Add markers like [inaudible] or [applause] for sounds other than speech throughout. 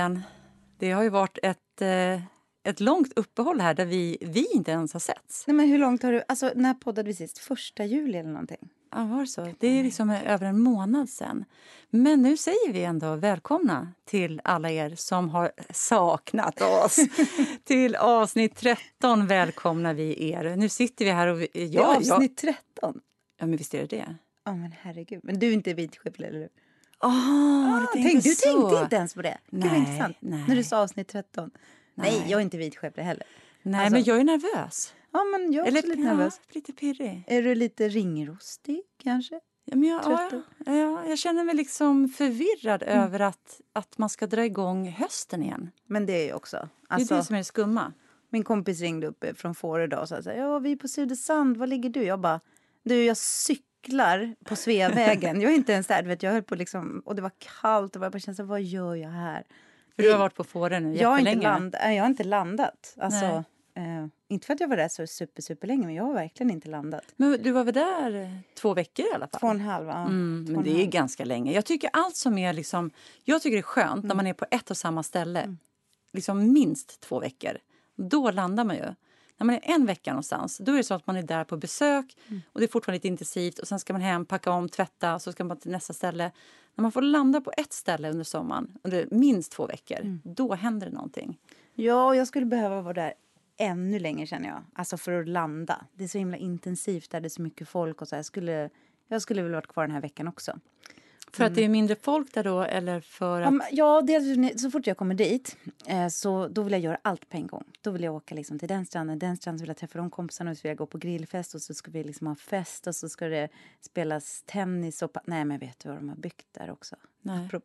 Ellen, det har ju varit ett, eh, ett långt uppehåll här där vi, vi inte ens har setts. Nej, men hur långt har du... Alltså, när poddade vi sist? Första juli eller någonting? Ja, var det så? Det är liksom över en månad sen. Men nu säger vi ändå välkomna till alla er som har saknat oss. [laughs] till avsnitt 13 välkomnar vi er. Nu sitter vi här och... Vi, ja, avsnitt 13? Ja, men visst är det det? Ja, men herregud. Men du är inte vidskeplig, eller hur? Oh, ah, du, tänkte, du tänkte inte ens på det? Nej, nej. När du sa avsnitt 13. Nej, nej jag är inte vidskeplig heller. Nej, alltså, men jag är nervös. Ja, men jag är Eller, lite nervös. Ja, lite pirrig. Är du lite ringrostig, kanske? Ja, men jag, ja, ja, jag känner mig liksom förvirrad mm. över att, att man ska dra igång hösten igen. Men det är ju också. Alltså, det är det alltså, som är det skumma. Min kompis ringde upp från Fårö idag och sa så här, ja, vi är på Sudesand, var ligger du? Jag bara, du, jag cyklar på Sveavägen. jag är inte ens där, vet, jag höll på liksom, och det var kallt och jag bara kände, vad gör jag här? För du har varit på Fårö nu jag har, inte land, jag har inte landat. Alltså, Eh, inte för att jag var där så super, super länge, men jag har verkligen inte landat. Men du var väl där två veckor i alla fall? Två och en halv, ja. Mm, men det är ganska länge. Jag tycker allt som är liksom... Jag tycker det är skönt mm. när man är på ett och samma ställe. Mm. Liksom minst två veckor. Då landar man ju. När man är en vecka någonstans, då är det så att man är där på besök mm. och det är fortfarande lite intensivt och sen ska man hem, packa om, tvätta så ska man till nästa ställe. När man får landa på ett ställe under sommaren, under minst två veckor, mm. då händer det någonting. Ja, och jag skulle behöva vara där ännu längre känner jag. Alltså för att landa. Det är så himla intensivt där, det är så mycket folk och så. Jag skulle, jag skulle vilja varit kvar den här veckan också. För att det är mindre folk där då eller för att... Ja, dels, så fort jag kommer dit eh, så då vill jag göra allt på en gång. Då vill jag åka liksom till den stranden, den stranden vill jag träffa de kompisarna och så vill jag gå på grillfest och så ska vi liksom ha fest och så ska det spelas tennis och... Nej, men vet du vad de har byggt där också? Nej. [laughs]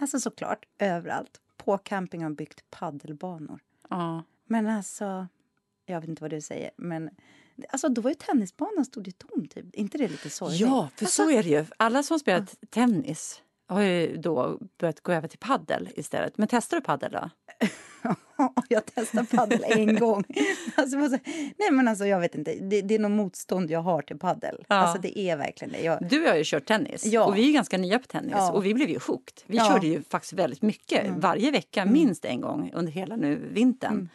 Alltså såklart, överallt. På camping har de byggt paddelbanor. Ja. Men alltså, jag vet inte vad du säger, men alltså då var ju tennisbanan stod ju tom typ. inte det lite sorgligt? Ja, för alltså, så är det ju. Alla som spelat ja. tennis har ju då börjat gå över till paddel istället. Men testar du paddel då? [laughs] jag testade paddel en [laughs] gång. Alltså, nej men alltså jag vet inte, det, det är något motstånd jag har till paddel. Ja. Alltså det är verkligen det. Jag... Du har ju kört tennis ja. och vi är ganska nya på tennis ja. och vi blev ju hooked. Vi körde ju faktiskt väldigt mycket, mm. varje vecka mm. minst en gång under hela nu vintern. Mm.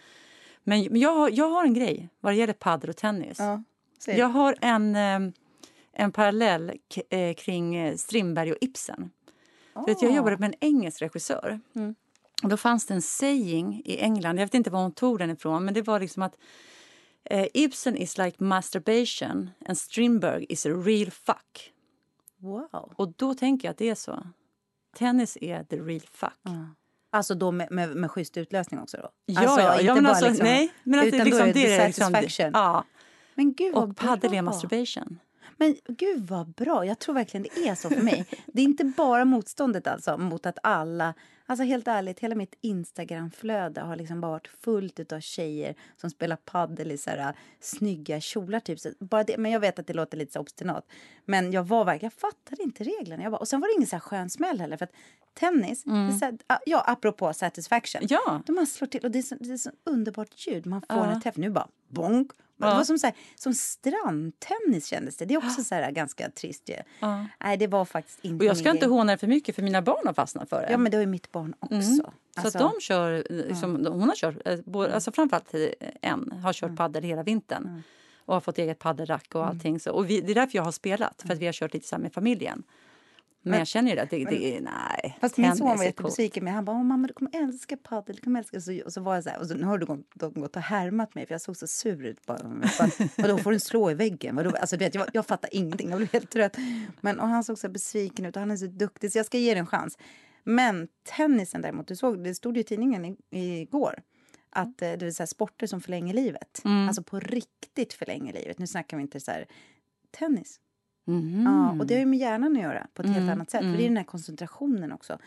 Men, jag, jag har en grej vad det gäller padel och tennis. Ja, jag har en, eh, en parallell eh, kring eh, Strindberg och Ibsen. Oh. Vet, jag ah. jobbade med en engelsk regissör. Mm. Och då fanns det en saying i England, jag vet inte var hon tog den ifrån, men det var liksom att eh, Ibsen is like masturbation and Strindberg is a real fuck. Wow. Och då tänker jag att det är så. Tennis är the real fuck. Mm. Alltså då med, med, med schysst utlösning också då? Ja, alltså, ja, ja men alltså, liksom, nej. Men att utan liksom, då är det, det satisfaction. Liksom, ja. Men gud och paddel är masturbation. Men gud vad bra, jag tror verkligen det är så för mig. det är inte bara motståndet alltså mot att alla Alltså helt ärligt, hela mitt Instagramflöde har liksom bara varit fullt av tjejer som spelar paddel i så här, snygga kjolar. Typ. Så bara det, men jag vet att det låter lite så obstinat. Men jag var verkligen, jag fattade inte reglerna. Jag bara, och sen var det ingen så här skön smäll heller. För att tennis, mm. så här, ja apropå satisfaction. Ja. Då man slår till och det är så, det är så underbart ljud man får ja. när träffen. Nu bara bonk, Ja. Det var som, så här, som strandtennis kändes det. Det är också så här, ganska trist ju. Ja. Nej, det var faktiskt inte Och jag ska inte håna det för mycket för mina barn har fastnat för det. Ja, men det har ju mitt barn också. Mm. Så alltså, att de kör, liksom, hon har kört, eh, mm. alltså framförallt en har kört mm. paddel hela vintern. Mm. Och har fått eget paddelrack och mm. allting. Så, och vi, det är därför jag har spelat, för att vi har kört lite så med familjen. Men jag känner ju att det, det är, nej. Fast min son var jättebesviken. Han bara, mamma du kommer älska padel, du kommer älska. Så, och så var jag så här, och så, nu har de, gått och härmat mig för jag såg så sur ut. Bara, [laughs] vadå, får den slå i väggen? Vadå? Alltså, vet, jag, jag fattar ingenting, jag blev helt trött. Men, och han såg så besviken ut och han är så duktig så jag ska ge det en chans. Men tennisen däremot, du såg, det stod ju i tidningen igår att eh, det vill säga sporter som förlänger livet. Mm. Alltså på riktigt förlänger livet. Nu snackar vi inte så här tennis. Mm. Ja, och det har ju med hjärnan att göra på ett mm. helt annat sätt. För det är mm. den här koncentrationen också.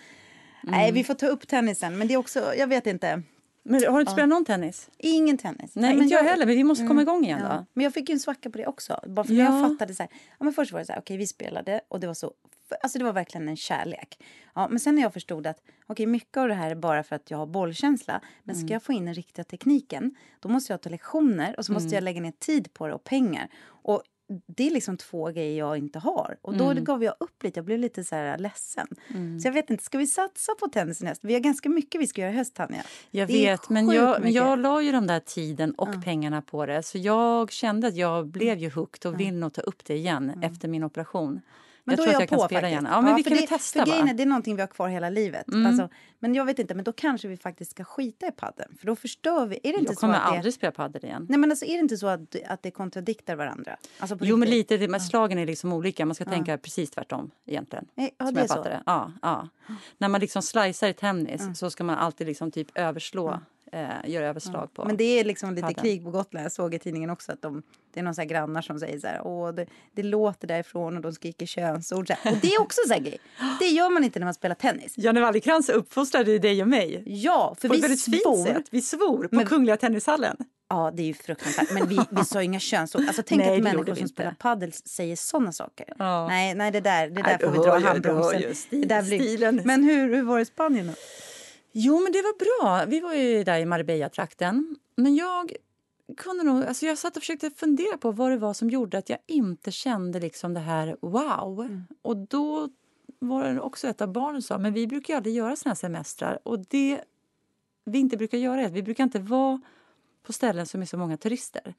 Nej, vi får ta upp tennisen. Men det är också, jag vet inte. Men har du inte spelat någon tennis? Ingen tennis. Nej, Nej inte jag, heller. Men vi måste komma igång igen ja. då. Men jag fick ju en svacka på det också. Bara för ja. jag fattade så här. Ja, men först var det så här, okej okay, vi spelade och det var så Alltså det var verkligen en kärlek. Ja, men sen när jag förstod att okay, mycket av det här är bara för att jag har bollkänsla. Men ska mm. jag få in den riktiga tekniken, då måste jag ta lektioner och så måste mm. jag lägga ner tid på det och pengar. Och det är liksom två grejer jag inte har. Och då Mm. gav jag upp lite. Jag blev lite så här ledsen. Så jag vet inte, ska vi satsa på tennis i höst? Vi har ganska mycket vi ska göra i höst, Tanja. Jag Det vet, men jag, mycket. jag la ju den där tiden och pengarna på det. Så jag kände att jag blev ju hooked och vill nog ta upp det igen efter min operation. Men jag då tror är att jag jag kan på spela faktiskt. igen. Ja, men vi för kan det, testa för grejen är? Det är någonting vi har kvar hela livet. Mm. Alltså, men jag vet inte, men då kanske vi faktiskt ska skita i padden. För då förstör vi. Är det inte Jag så kommer att det, aldrig spela padel igen. Nej men alltså är det inte så att, att det kontradiktar varandra? Alltså på Jo, men lite. det- Men slagen är liksom olika. Man ska tänka precis tvärtom egentligen. Nej, ja, som det är jag så. fattar det. Ja, ja. När man liksom slicear i tennis Mm. så ska man alltid liksom typ överslå, eh, göra överslag på. Men det är liksom lite padden. krig på Gotland. Jag såg i tidningen också att de, det är någon så grannar som säger så här, Åh, det, det låter därifrån och de skriker könsord. Och det är också så grej. Det gör man inte när man spelar tennis. Janne Wallercrantz uppfostrade dig och mig. Ja, för På vi svor. sätt. Vi svor på Men- Kungliga Tennishallen. Ja, det är ju fruktansvärt. Men vi, vi sa inga könsord. Alltså, tänk Nej, att människor som spelar padel säger såna saker. Ja. Nej, nej, det där, det där Nej, får vi dra handbromsen. stilen. Men hur, hur var det i Spanien då? Jo, men det var bra. Vi var ju där i Marbella-trakten. Men jag kunde nog... Alltså jag satt och försökte fundera på vad det var som gjorde att jag inte kände liksom det här wow. Och då var det också ett av barnen sa men vi brukar aldrig göra såna här semestrar. Och det vi inte brukar göra är att vi brukar inte vara på ställen som är så många turister.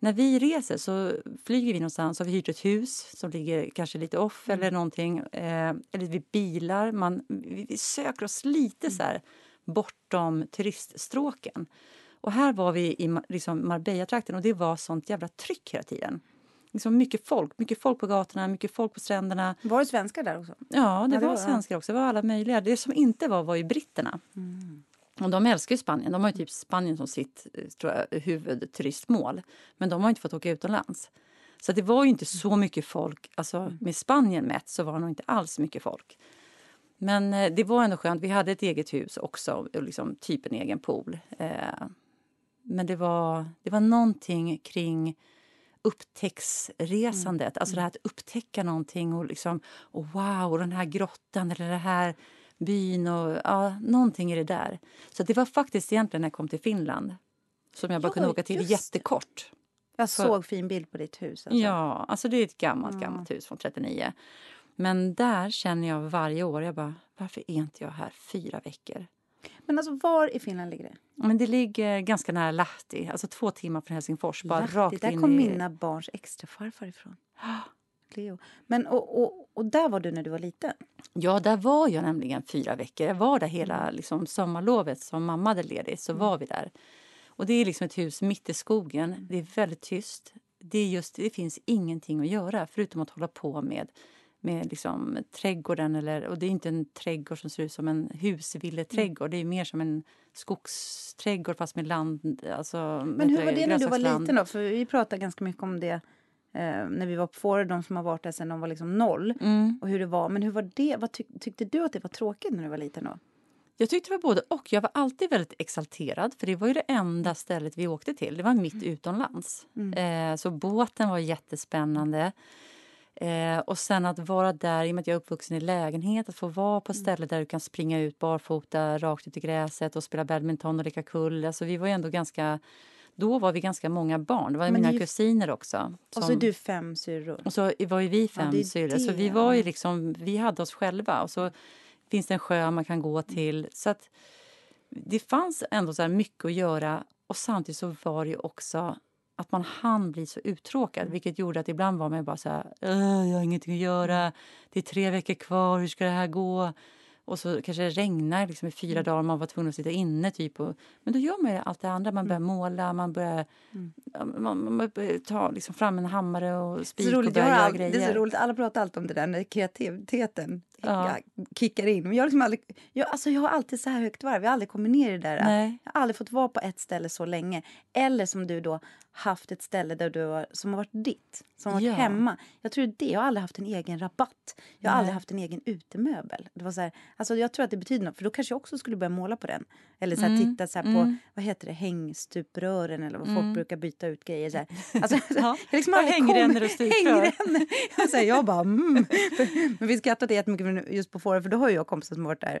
När vi reser så flyger vi någonstans och vi har hyrt ett hus som ligger kanske lite off eller någonting. Eh, eller vi bilar. Man, vi, vi söker oss lite så här bortom turiststråken. Och här var vi i liksom Marbella-trakten och det var sånt jävla tryck hela tiden. Liksom mycket folk, mycket folk på gatorna, mycket folk på stränderna. Var det svenskar där också? Ja, det Ja, det var var- svenskar också. Det var alla möjliga. Det som inte var var ju britterna. Och de älskar ju Spanien. De har ju typ Spanien som sitt eh, tror jag, huvudturistmål. Men de har inte fått åka utomlands. Så det var ju inte så mycket folk. Alltså med Spanien mätt så var det nog inte alls mycket folk. Men eh, det var ändå skönt. Vi hade ett eget hus också, och liksom typ en egen pool. Eh, men det var, det var någonting kring upptäcktsresandet. Alltså det här att upptäcka någonting och liksom och wow, den här grottan eller det här byn och ja, någonting i det där. Så det var faktiskt egentligen när jag kom till Finland som jag bara Ja, kunde åka till jättekort. Jag För- såg fin bild på ditt hus. Alltså. Ja, alltså det är ett gammalt, gammalt hus från 39. Men där känner jag varje år, jag bara, varför är inte jag här fyra veckor? Men alltså var i Finland ligger det? Men det ligger ganska nära Lahti, alltså två timmar från Helsingfors. Bara Lahti, rakt där in kom i... mina barns extra farfar ifrån. Leo. Men och, och, och där var du när du var liten? Ja, där var jag nämligen fyra veckor. Jag var där hela liksom, sommarlovet som mamma hade ledigt. Så var vi där. Och det är liksom ett hus mitt i skogen. Det är väldigt tyst. Det, är just, det finns ingenting att göra förutom att hålla på med, med liksom, trädgården. Eller, och det är inte en trädgård som ser ut som en husvilleträdgård. Det är mer som en skogsträdgård fast med land. Alltså, Men hur var det när du var liten då? För vi pratade ganska mycket om det eh, när vi var på Fårö, de som har varit där sedan de var liksom noll. Mm. Och hur det var. Men hur var det? Vad tyck, tyckte du att det var tråkigt när du var liten då? Jag tyckte det var både och. Jag var alltid väldigt exalterad för det var ju det enda stället vi åkte till. Det var mitt utomlands. Eh, så båten var jättespännande. Eh, och sen att vara där, i och med att jag är uppvuxen i lägenhet, att få vara på ställe där du kan springa ut barfota rakt ut i gräset och spela badminton och leka kull. Alltså vi var ju ändå ganska, då var vi ganska många barn. Det var Men mina ju- kusiner också. Och så är du fem syrror. Och så var ju vi Ja, fem är syrror. Så vi var ju liksom, vi hade oss själva. Och så finns det en sjö man kan gå till. Så att det fanns ändå så mycket att göra. Och samtidigt så var det ju också att man hann bli så uttråkad. Vilket gjorde att ibland var man bara så här, "Åh, jag har ingenting att göra. Det är tre veckor kvar, hur ska det här gå? Och så kanske det regnar liksom i fyra dagar och man var tvungen att sitta inne. Typ och, men då gör man ju allt det andra. Man börjar måla, man börjar, ja, man, man börjar ta liksom fram en hammare och spik och roligt, jag börja har göra grejer. det är så roligt, alla pratar alltid om det där när kreativiteten Ja. kickar in. Men jag, har liksom aldrig, jag, alltså jag har alltid så här högt varv, jag har aldrig kommit ner i det där. Nej. Jag har aldrig fått vara på ett ställe så länge. Eller som du då haft ett ställe där du har, som har varit ditt, som har varit Ja. hemma. Jag tror det, jag har aldrig haft en egen rabatt. Jag har Nej. aldrig haft en egen utemöbel. Det var så här, alltså jag tror att det betyder något, för då kanske jag också skulle börja måla på den. Eller så här, Mm. titta så här på, vad heter det, hängstuprören eller vad folk brukar byta ut grejer. Så här. [laughs] Alltså, Ja. jag liksom hängrännor och stuprör. [laughs] Jag, jag bara mm. [laughs] Men vi skrattade jättemycket just på Fårö för då har jag kompisar som varit där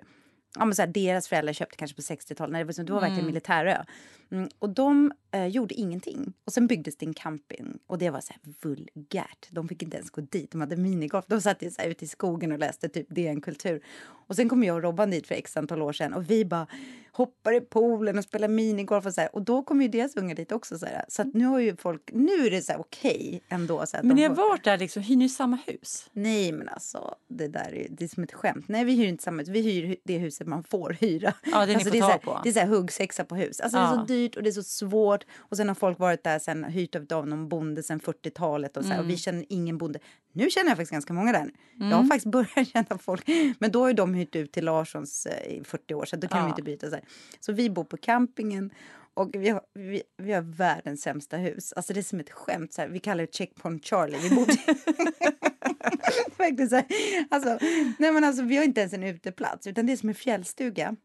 ja, men så här, deras föräldrar köpte kanske på 60-talet. när Det var, det var verkligen militärö. Mm, och de eh, gjorde ingenting. Och sen byggdes det en camping. Och det var så vulgärt. De fick inte ens gå dit. De hade minigolf. De satt så här ute i skogen och läste typ DN Kultur. Och sen kom jag och Robban dit för x antal år sedan. Och vi bara hoppar i poolen och spelar minigolf och så här. Och då kom ju deras unga dit också. Så, här. så nu har ju folk, nu är det så här okej ändå. Så Men ni har varit där liksom, hyr ni samma hus? Nej men alltså, det där är, det är som ett skämt. Nej vi hyr inte samma hus, vi hyr det huset man får hyra. Ja, det ni alltså, får är ta så här, på. Det är så här huggsexa på hus. Alltså det är Ja. så dyrt och det är så svårt. Och sen har folk varit där sen, hyrt av någon bonde sen 40-talet och så här, och vi Mm. känner ingen bonde. Nu känner jag faktiskt ganska många där. Jag har Mm. faktiskt [laughs] börjat känna folk. Men då har de hyrt ut till Larssons eh, i 40 år så då kan de Ja. inte byta. Så, här. så vi bor på campingen och vi har, vi, vi har världens sämsta hus. Alltså det är som ett skämt. Så här. Vi kallar det Checkpoint Charlie. Vi bor [laughs] Verkligen så här. Alltså, nej men alltså, vi har inte ens en uteplats, utan det är som en fjällstuga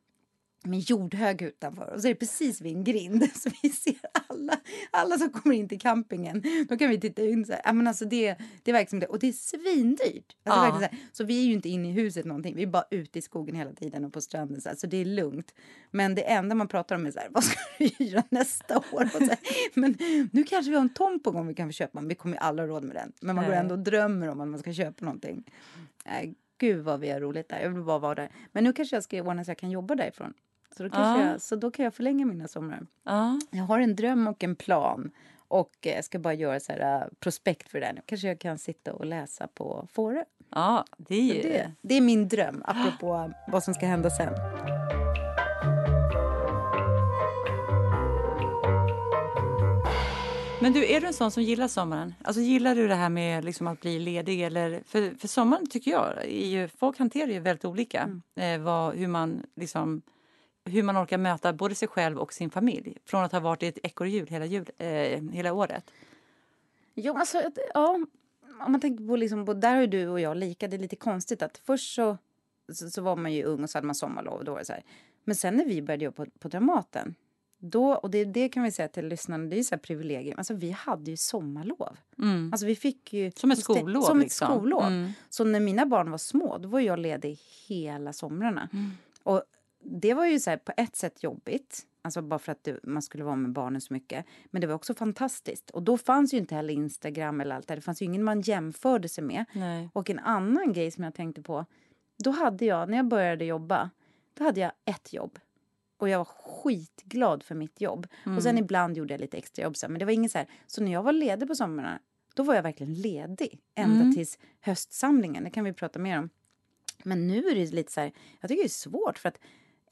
med jordhög utanför. Och så är det precis vid en grind. [laughs] Så vi ser alla, alla som kommer in till campingen. Då kan vi titta in så här. Men alltså det, det är verkligen det. Och det är svindyrt. Alltså Ja. så, här. så vi är ju inte inne i huset någonting. Vi är bara ute i skogen hela tiden och på stranden. Så, här. så det är lugnt. Men det enda man pratar om är så här, [laughs] vad ska du hyra nästa år? Så. [laughs] Men nu kanske vi har en tomt på gång vi kan få köpa. Men vi kommer ju aldrig ha råd med den. Men man går ändå och drömmer om att man ska köpa någonting. Nej, gud vad vi har roligt där. Jag vill bara vara där. Men nu kanske jag ska ordna så jag kan jobba därifrån. Så då, kanske Ja. jag, så då kan jag förlänga mina somrar. Ja. Jag har en dröm och en plan. Och eh, jag ska bara göra så här, eh, prospekt för det där nu. Kanske jag kan sitta och läsa på Fårö. ja, det är ju... Det, det är min dröm, apropå vad som ska hända sen. Men du, är du en sån som gillar sommaren? Alltså gillar du det här med liksom att bli ledig? Eller, för, för sommaren tycker jag, är ju, folk hanterar ju väldigt olika. Eh, vad, hur, man liksom, hur man orkar möta både sig själv och sin familj. Från att ha varit i ett ekorrhjul hela, jul, eh, hela året. Jo, alltså, ja, om man tänker på, liksom, på där är du och jag lika. Det är lite konstigt att först så, så, så var man ju ung och så hade man sommarlov. Då var så här. Men sen när vi började jobba på, på Dramaten, då, och det, det kan vi säga till lyssnarna, det är ju så här privilegium. Alltså vi hade ju sommarlov. Mm. Alltså vi fick ju... Som ett skollov, Som ett liksom. skollov. Mm. Så när mina barn var små, då var jag ledig hela somrarna. Och det var ju så här, på ett sätt jobbigt. Alltså bara för att det, man skulle vara med barnen så mycket. Men det var också fantastiskt. Och då fanns ju inte heller Instagram eller allt det. Det fanns ju ingen man jämförde sig med. Nej. Och en annan grej som jag tänkte på. Då hade jag, när jag började jobba, då hade jag ett jobb. Och jag var skitglad för mitt jobb. Och sen ibland gjorde jag lite extra jobb. Så, här, men det var inget så här. Så när jag var ledig på somrarna, då var jag verkligen ledig. Ända tills höstsamlingen. Det kan vi prata mer om. Men nu är det lite så här, jag tycker det är svårt för att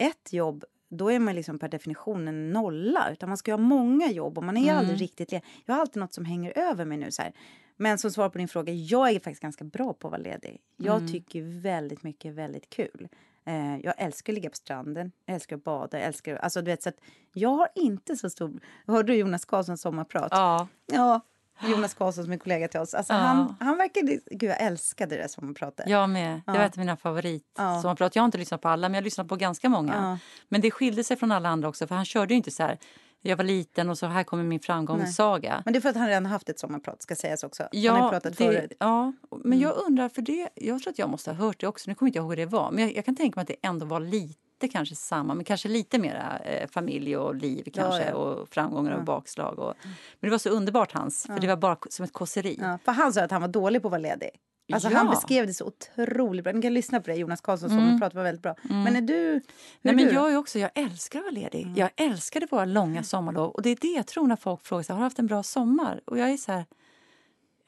ett jobb, då är man liksom per definition en nolla. Utan man ska ha många jobb och man är aldrig riktigt ledig. Jag har alltid något som hänger över mig nu så här. Men som svar på din fråga, jag är faktiskt ganska bra på att vara ledig. Jag tycker väldigt mycket är väldigt kul. Eh, jag älskar att ligga på stranden, jag älskar att bada, jag älskar... Alltså, du vet, så att jag har inte så stor... Hörde du Jonas Karlssons sommarprat? Ja. Ja, Jonas Karlsson som är kollega till oss. Alltså, Ja. han, han verkade... Gud, jag älskade det där sommarpratet. Jag med. Det var ett av mina favorit. Ja. sommarprat. Jag har inte lyssnat på alla, men jag har lyssnat på ganska många. Ja. Men det skilde sig från alla andra också, för han körde inte så här. Jag var liten och så här kommer min framgångssaga. Men det är för att han redan haft ett sommarprat, ska sägas också. Ja, han har pratat det, förut. Mm. ja, men jag undrar, för det, jag tror att jag måste ha hört det också. Nu kommer inte jag ihåg hur det var, men jag, jag kan tänka mig att det ändå var lite kanske samma, men kanske lite mera eh, familj och liv kanske ja. och framgångar och bakslag. Och, men det var så underbart hans, för det var bara som ett kåseri. Ja, för han sa att han var dålig på att vara ledig. Alltså, Ja. Han beskrev det så otroligt bra. Ni kan lyssna på det, Jonas Karlssons sommarprat var väldigt bra. Men är du... Mm. Nej, är men du? jag är också, jag älskar att vara ledig. Jag älskade våra långa sommarlov. Och det är det jag tror när folk frågar sig, har du haft en bra sommar? Och jag är så här,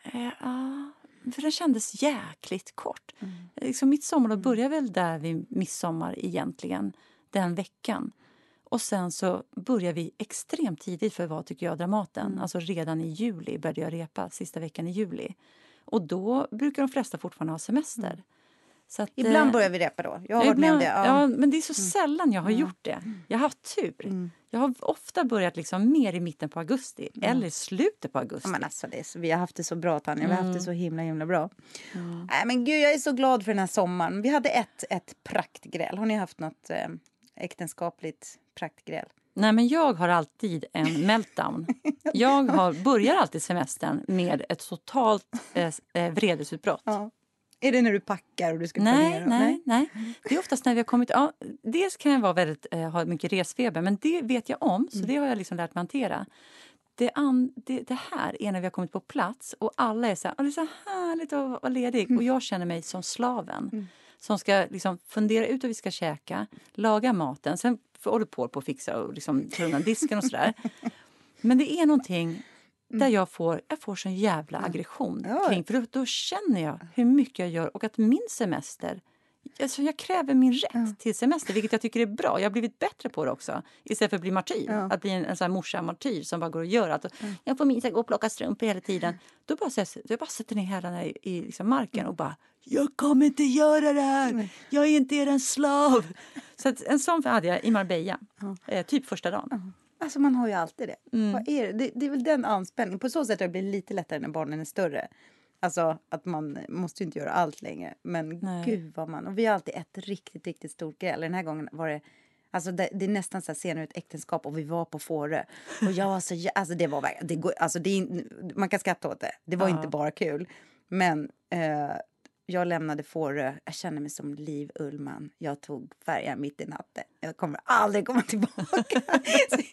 eh, ja, för den kändes jäkligt kort. Liksom mitt sommarlov började väl där vid midsommar egentligen, den veckan. Och sen så började vi extremt tidigt för vad tycker jag, Dramaten. Alltså redan i juli började jag repa, sista veckan i juli. Och då brukar de flesta fortfarande ha semester. Så att, Ibland eh, börjar vi repa då. Jag har varit med om ibland- det. Ja. Ja, men det är så sällan jag har gjort det. Jag har haft tur. Jag har ofta börjat liksom mer i mitten på augusti eller i slutet på augusti. Ja, Men alltså, det är vi har haft det så bra, Tanja. Vi har haft det så himla, himla bra. Nej, men gud, jag är så glad för den här sommaren. Vi hade ett, ett praktgräl. Har ni haft något eh, äktenskapligt praktgräl? Nej, men jag har alltid en [laughs] meltdown. Jag har, börjar alltid semestern med ett totalt eh, eh, vredesutbrott. Ja. Är det när du packar och du ska Nej, planera? nej, nej. Det är oftast när vi har kommit... Ja, dels kan jag vara väldigt, eh, ha mycket resfeber, men det vet jag om, så det har jag liksom lärt mig hantera. Det, an, det, det här är när vi har kommit på plats och alla är så här, "Ah, det är så härligt att vara ledig. Och jag känner mig som slaven som ska liksom fundera ut hur vi ska käka, laga maten, sen håller på på att fixa och liksom ta undan disken och sådär. [laughs] Men det är någonting där jag får, jag får sån jävla aggression Ja. kring, för då, då känner jag hur mycket jag gör och att min semester Alltså jag kräver min rätt till semester, vilket jag tycker är bra. Jag har blivit bättre på det också. Istället för att bli martyr. Ja. Att bli en, en sån morsa-martyr som bara går och gör allt. Och Jag får minst gå och plocka strumpor hela tiden. Då bara, så jag, bara sätter ner hälarna i, i liksom marken och bara Jag kommer inte göra det här! Jag är inte er slav! Så att, en sån hade jag i Marbella, eh, typ första dagen. Alltså man har ju alltid det. Mm. Vad är det? det? Det är väl den anspänningen. På så sätt har det blivit lite lättare när barnen är större. Alltså att man måste inte göra allt längre. Men Nej. gud vad man... Och vi har alltid ett riktigt, riktigt stort gräl. Den här gången var det... Alltså det, det är nästan så här scener ur ett äktenskap och vi var på Fårö. Och jag var så... Alltså det var. Det går, alltså det man kan skratta åt det. Det var Ja. inte bara kul. Men eh, jag lämnade Fårö. Jag kände mig som Liv Ullman. Jag tog färjan mitt i natten. Jag kommer aldrig komma tillbaka. [laughs] Jag-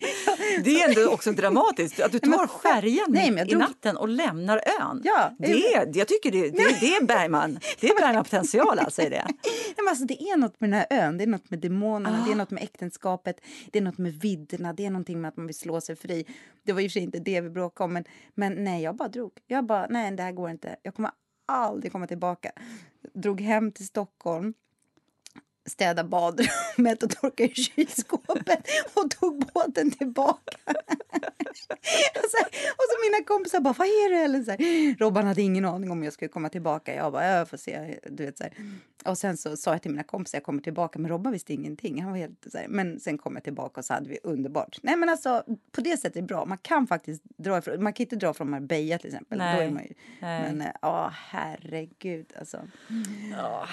Det är ändå också dramatiskt att du tar färjan nej, jag i natten och lämnar ön. Ja, det, är, jag tycker det, det, det är Bergman. Det är Bergman potential alltså det. [laughs] Nej, men alltså, det är något med den här ön, det är något med demonerna, Ah. det är något med äktenskapet, det är något med vidderna, det är någonting med att man vill slå sig fri. Det var ju inte det vi bråkade om, men, men nej, jag bara drog. Jag bara, nej, det här går inte. Jag kommer aldrig komma tillbaka. Drog hem till Stockholm städa badrummet och torka i kylskåpet och tog båten tillbaka. och, så, och så mina kompisar bara, vad är det? Eller så här, Robban hade ingen aning om jag skulle komma tillbaka. Jag bara, jag får se. Du vet, så här. Och sen så sa jag till mina kompisar, jag kommer tillbaka. Men Robban visste ingenting. Han var helt så. Men sen kom jag tillbaka och så hade vi underbart. Nej men alltså, på det sättet är det bra. Man kan faktiskt dra ifrån, man kan inte dra från Marbella till exempel. Nej. ju, Nej. men eh, ja, herregud alltså.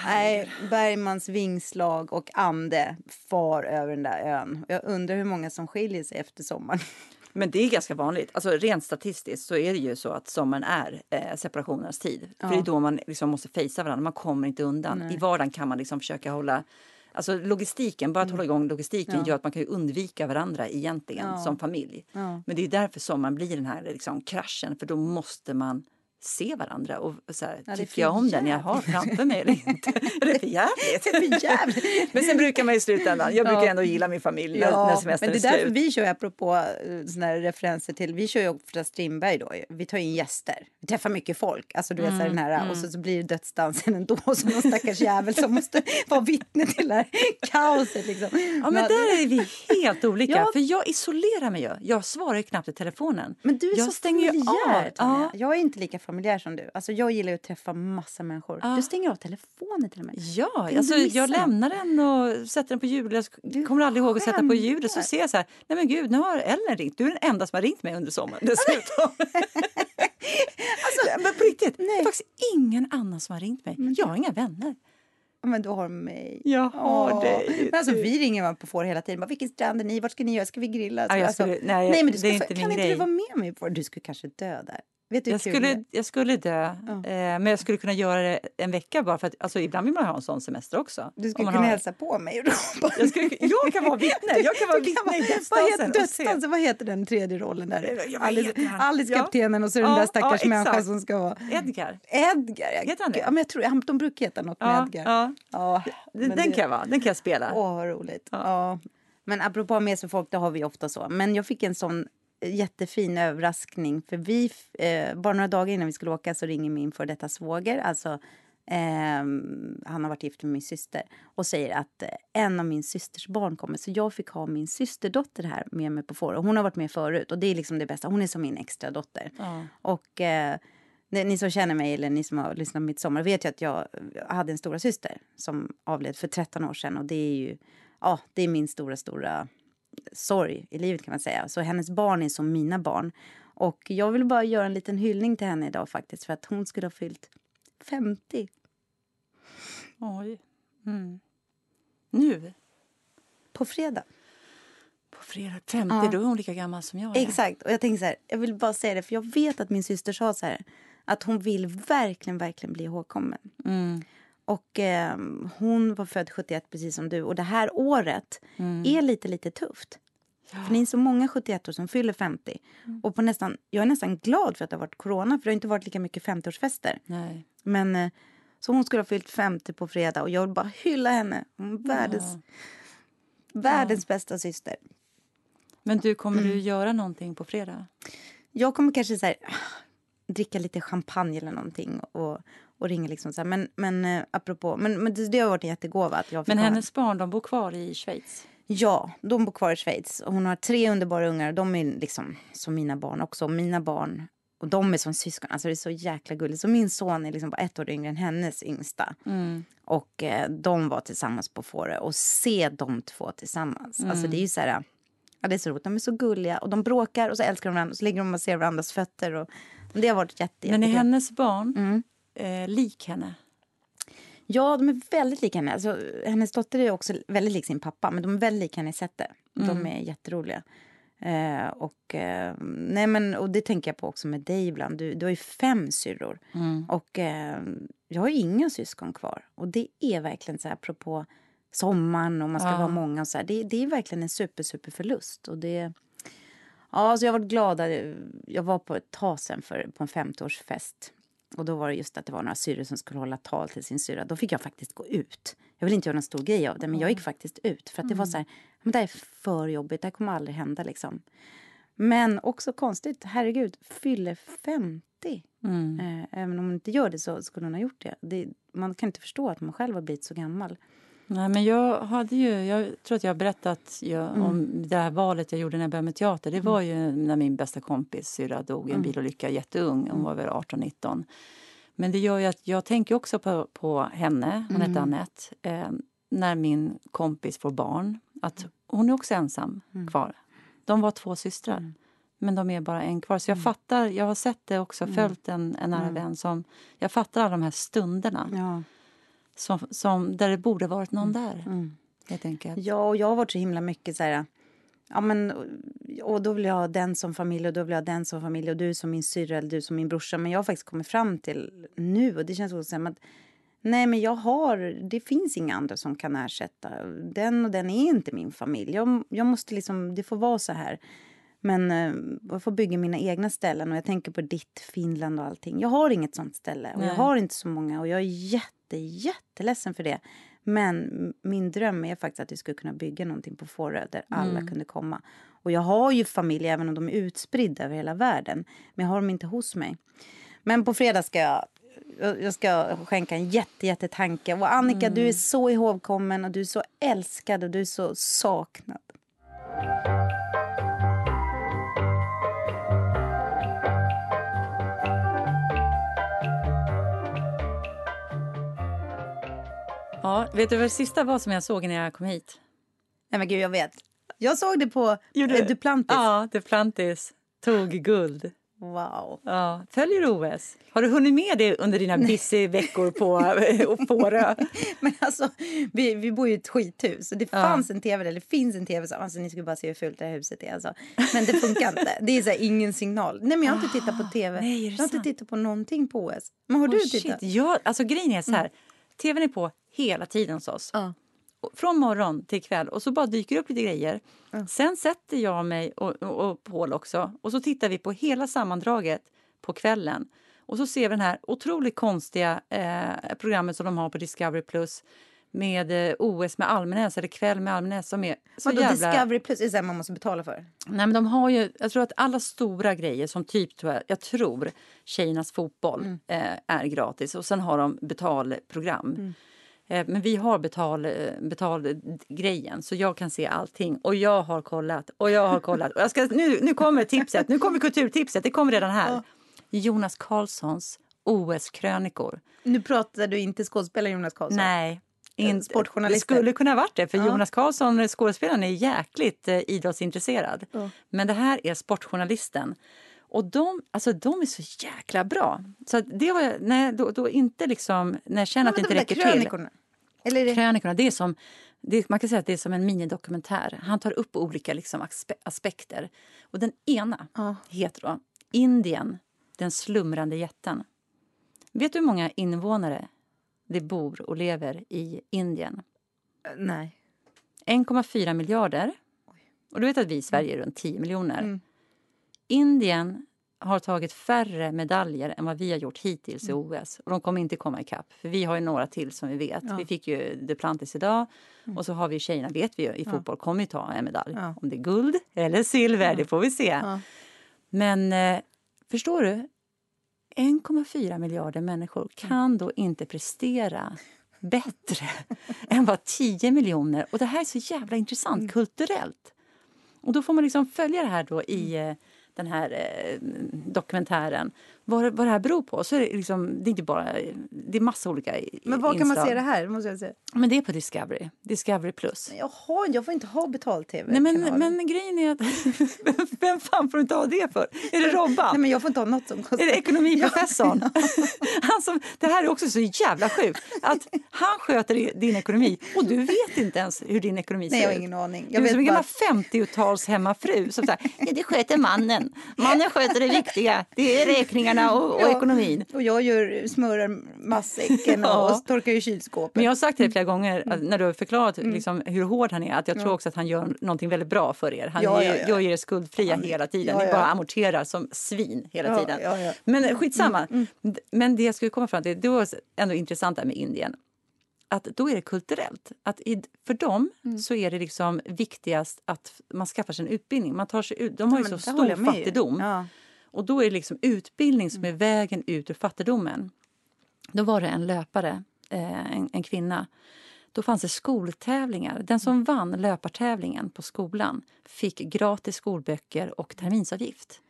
Nej, Bergmans vingslag och ande far över den där ön. Jag undrar hur många som skiljer sig efter sommaren. [laughs] Men det är ganska vanligt. Alltså, rent statistiskt så är det ju så att sommaren är eh, separationernas tid. För det är då man liksom måste fejsa varandra. Man kommer inte undan. I vardagen kan man liksom försöka hålla Alltså logistiken, bara att hålla igång logistiken Mm. Ja. gör att man kan undvika varandra egentligen Ja. som familj. Ja. Men det är därför sommaren blir den här liksom, kraschen, för då måste man se varandra och så här, Ja, tycker jag om den jag har framför mig eller inte? Är det för jävligt? [laughs] Det är för jävligt. Men sen brukar man i slutändan, jag brukar Ja. ändå gilla min familj när, när Ja, semestern men det är är därför vi kör, apropå eh, såna här referenser till, vi kör ju ofta Strindberg då. Vi tar in gäster. Vi träffar mycket folk. Alltså du vet så här, den här, och så, så blir det dödsdansen ändå. [laughs] Och så någon stackars jävel som måste vara vittne till det här kaoset liksom. Ja, men där är vi helt olika. Ja. För jag isolerar mig ju. Jag svarar ju knappt i telefonen. Men du är jag så stänger ju av. Ja. Jag är inte lika familjär som du. Alltså, jag gillar ju att träffa massa människor. Ja. Du stänger av telefonen till och med. Ja, alltså, jag lämnar den och sätter den på ljud. Jag Du kommer aldrig ihåg att sätta på ljud. Och så ser jag så här, nej men gud, nu har Ellen ringt. Du är den enda som har ringt mig under sommaren dessutom. [laughs] alltså, men på riktigt, det nej. är faktiskt ingen annan som har ringt mig. Jag har inga vänner. Men du har mig. Jag har Åh. dig. Men alltså, vi ringer man på får hela tiden. Bara, Vilken strand är ni? Vart ska ni göra? Ska vi grilla? Ja, jag alltså, nej, men du det ska, inte kan min inte grej. du vara med mig på Du skulle kanske dö där. Vet du Jag kul skulle, jag skulle dö, eh, men jag skulle kunna göra det en vecka bara för att alltså, ibland vill man ha en sån semester också. Du skulle kunna har- hälsa på mig och ropa. Jag, skulle, jag kan vara vittne. Jag kan vara vittne i Vad dödsdansen. dödsdansen? Vad heter den tredje rollen där? Ja, Alice? Alice Ja. kaptenen och så den Ja, där ja, stackars exakt. människan som ska vara... Edgar. Edgar, ja. Heter han det? Ja, men jag tror, de brukar heta något med Ja, Edgar. ja. Ja, Den, det- kan jag vara. Den kan jag spela. Åh, vad roligt. Ja. Ja. Men apropå med sig folk, det har vi ofta så. Men jag fick en sån jättefin överraskning. För vi, eh, bara några dagar innan vi skulle åka så ringer min för detta svåger, alltså ehm, han har varit gift med min syster och säger att eh, en av min systers barn kommer. Så jag fick ha min systerdotter här med mig på Fårö. Hon har varit med förut och det är liksom det bästa. Hon är som min extra dotter. Ja. Och eh, ni, ni som känner mig eller ni som har lyssnat på mitt sommar vet ju att jag hade en stora syster som avled för 13 år sedan och det är ju ja, det är min stora, stora sorg i livet kan man säga. Så hennes barn är som mina barn. Och jag vill bara göra en liten hyllning till henne idag faktiskt för att hon skulle ha fyllt 50 Oj. Mm. Nu, på fredag. på fredag 50, Ja. då är hon lika gammal som jag är. Exakt. Och jag tänker så här, jag vill bara säga det för jag vet att min syster sa så här att hon vill verkligen, verkligen bli ihågkommen. Mm. Och eh, hon var född 71 precis som du och det här året Mm. är lite, lite tufft. För ni är så många 71 år som fyller 50. Mm. Och på nästan, jag är nästan glad för att det har varit corona för det har inte varit lika mycket 50-årsfester. Nej. Men eh, så hon skulle ha fyllt 50 på fredag och jag vill bara hylla henne. Hon är världens, världens bästa syster. Men du, kommer Mm. du göra någonting på fredag? Jag kommer kanske så här, dricka lite champagne eller någonting och, och ringa liksom så här. Men, men eh, apropå, men, men det, det har varit en jättegåva att jag fick Men hennes barn, de bor kvar i Schweiz? Ja, de bor kvar i Schweiz. Och hon har tre underbara ungar. De är liksom som mina barn också. Och mina barn, och de är som syskon. Alltså det är så jäkla gulligt. Så min son är liksom bara ett år yngre än hennes yngsta. Mm. Och eh, de var tillsammans på Fårö. Och se de två tillsammans. Alltså det är ju så här... Ja, det är så roligt. De är så gulliga. Och de bråkar och så älskar de varandra. Och så ligger de och ser varandras fötter. Och det har varit jätte, Men är hennes barn Mm. Eh, lik henne? Ja, de är väldigt lika henne. Alltså, hennes dotter är också väldigt lik sin pappa, men de är väldigt lika henne i sättet. De är jätteroliga. Eh, och, eh, nej men, och det tänker jag på också med dig ibland. Du, du har ju fem syrror. Och eh, jag har ju inga syskon kvar. Och det är verkligen så här, apropå sommaren och man ska Ja. vara många och så här. Det, det är verkligen en super, super förlust. Och det... Ja, så jag har varit glad. att- Jag var på ett tag sen för, på en 50-årsfest. Och då var det just att det var några syrror som skulle hålla tal till sin syrra. Då fick jag faktiskt gå ut. Jag vill inte göra någon stor grej av det, men jag gick faktiskt ut. För att det var så här, men det här är för jobbigt, det här kommer aldrig hända liksom. Men också konstigt, herregud, fyller 50. Mm. Eh, även om hon inte gör det så skulle hon ha gjort det. det. Man kan inte förstå att man själv har blivit så gammal. Nej, men jag hade ju, jag tror att jag har berättat jag, Mm. om det här valet jag gjorde när jag började med teater. Det var ju när min bästa kompis syrra dog Mm. i en bilolycka jätteung. Hon var väl 18-19. Men det gör ju att jag tänker också på, på henne, hon Mm. hette Annette, eh, när min kompis får barn. Att hon är också ensam Mm. kvar. De var två systrar. Men de är bara en kvar. Mm. Så jag fattar, jag har sett det också, följt en, en nära vän som... Jag fattar alla de här stunderna Ja. Som, som, där det borde varit någon Mm. där. Helt enkelt. Ja, och jag har varit så himla mycket så här... Ja, men, och då vill jag ha den som familj och då vill jag ha den som familj och du som min syrra eller du som min brorsa. Men jag har faktiskt kommit fram till nu och det känns som att nej, men jag har, det finns inga andra som kan ersätta. Den och den är inte min familj. Jag, jag måste liksom, det får vara så här. Men eh, jag får bygga mina egna ställen och jag tänker på ditt Finland och allting. Jag har inget sånt ställe och jag Nej. har inte så många och jag är jätte, jätteledsen för det. Men min dröm är faktiskt att vi skulle kunna bygga någonting på Fårö där alla kunde komma. Och jag har ju familj även om de är utspridda över hela världen. Men jag har dem inte hos mig. Men på fredag ska jag jag ska skänka en jätte, jätte tanke. Och Annika, du är så ihågkommen och du är så älskad och du är så saknad. Ja, vet du vad det sista var som jag såg när jag kom hit? Nej men gud, jag vet. Jag såg det på Gjorde eh, Duplantis. Ja, Duplantis tog guld. Wow. Ja. Följer du OS? Har du hunnit med det under dina busy veckor på Fårö? [laughs] Men alltså, vi, vi bor ju i ett skithus. Det fanns en tv, eller finns en tv. Så, alltså, ni skulle bara se hur fult det här huset är. Alltså. Men det funkar inte. Det är så här, ingen signal. Nej, men jag har inte tittat på tv. Ah, nej, är det jag har inte sant? tittat på någonting på OS. Men har du Oh, tittat? shit. Ja, alltså grejen är så här. TVn är på hela tiden hos oss. Ja. Från morgon till kväll. Och så bara dyker det upp lite grejer. Sen sätter jag mig och, och, och Paul också. Och så tittar vi på hela sammandraget på kvällen. Och så ser vi den här otroligt konstiga eh, programmet som de har på Discovery Plus med eh, OS med Almenäs, eller Kväll med Almenäs som är så Vadå, jävla... Discovery Plus? Är det man måste betala för? Nej, men de har ju, jag tror att alla stora grejer som typ, tror jag, jag tror tjejernas fotboll Mm. eh, är gratis och sen har de betalprogram. Mm. Eh, men vi har betal, eh, betalgrejen så jag kan se allting och jag har kollat och jag har kollat. Och jag ska, nu, nu kommer tipset, nu kommer kulturtipset, det kommer redan här. Jonas Karlssons OS-krönikor. Nu pratar du inte skådespelare Jonas Karlsson. Nej. Inte. sportjournalister. Det skulle kunna varit det, för Jonas Karlsson, skådespelaren, är jäkligt eh, idrottsintresserad. Men det här är sportjournalisten. Och de, alltså, de är så jäkla bra. Så det har jag, nej, då, då inte liksom, när jag känner att det inte räcker till. krönikorna. Eller är det... Krönikorna, det är som, det, man kan säga att det är som en minidokumentär. Han tar upp olika liksom, aspe, aspekter. Och den ena Ja. heter då Indien, den slumrande jätten. Vet du hur många invånare det bor och lever i Indien? Nej. 1,4 miljarder. Och du vet att vi i Sverige är runt 10 miljoner. Mm. Indien har tagit färre medaljer än vad vi har gjort hittills i Mm. OS. Och de kommer inte komma ikapp. För vi har ju några till som vi vet. Ja. Vi fick ju Duplantis idag. Och så har vi tjejerna, vet vi ju, i fotboll kommer ju ta en medalj. Ja. Om det är guld eller silver, det får vi se. Ja. Men eh, förstår du? 1,4 miljarder människor kan då inte prestera bättre [laughs] än vad 10 miljoner... Och det här är så jävla intressant kulturellt. Och då får man liksom följa det här då i eh, den här eh, dokumentären. Vad, vad det här beror på. Så är det, liksom, det är inte bara... Det är massa olika Men var kan man se det här? Måste jag säga. Men det är på Discovery. Discovery Plus. Jaha, jag får inte ha betal-tv. Nej, men, men grejen är att... [laughs] Vem fan får du inte ha det för? Är det Robban? Nej, men jag får inte ha något som kostar. Är det ekonomiprofessorn? [laughs] [laughs] Han som, det här är också så jävla sjukt. Att han sköter din ekonomi och du vet inte ens hur din ekonomi ser Nej, jag har ingen aning. Du Jag är vet som en bara... gammal 50-tals hemmafru som säger ja, det sköter mannen. Mannen sköter det viktiga. Det är räkningarna och, och Ja. ekonomin. Och jag gör, smörar matsäcken och, Ja. och torkar i kylskåpet. Men jag har sagt dig flera gånger att när du har förklarat Mm. liksom, hur hård han är att jag tror också att han gör någonting väldigt bra för er. Han Ja, är, ja, ju- ja. gör er skuldfria hela tiden. ja, Ni ja. bara amorterar som svin hela Ja, tiden. ja, ja. Men skitsamma. D- Men det jag skulle komma fram till, det var ändå intressant där med Indien. Att då är det kulturellt. Att i, för dem Mm. så är det liksom viktigast att man skaffar sig en utbildning. Man tar sig ut. De har ju men så det stor ju. fattigdom. Ja. Och då är det liksom utbildning som är vägen ut ur fattigdomen. Då var det en löpare, eh, en, en kvinna. Då fanns det skoltävlingar. Den som vann löpartävlingen på skolan fick gratis skolböcker och terminsavgift.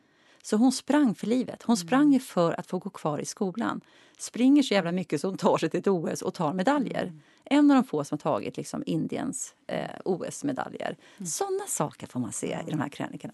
Så hon sprang för livet. Hon sprang ju för att få gå kvar i skolan. Springer så jävla mycket så hon tar sig till ett OS och tar medaljer. En av de få som har tagit liksom Indiens eh, OS-medaljer. Såna saker får man se i de här krönikorna.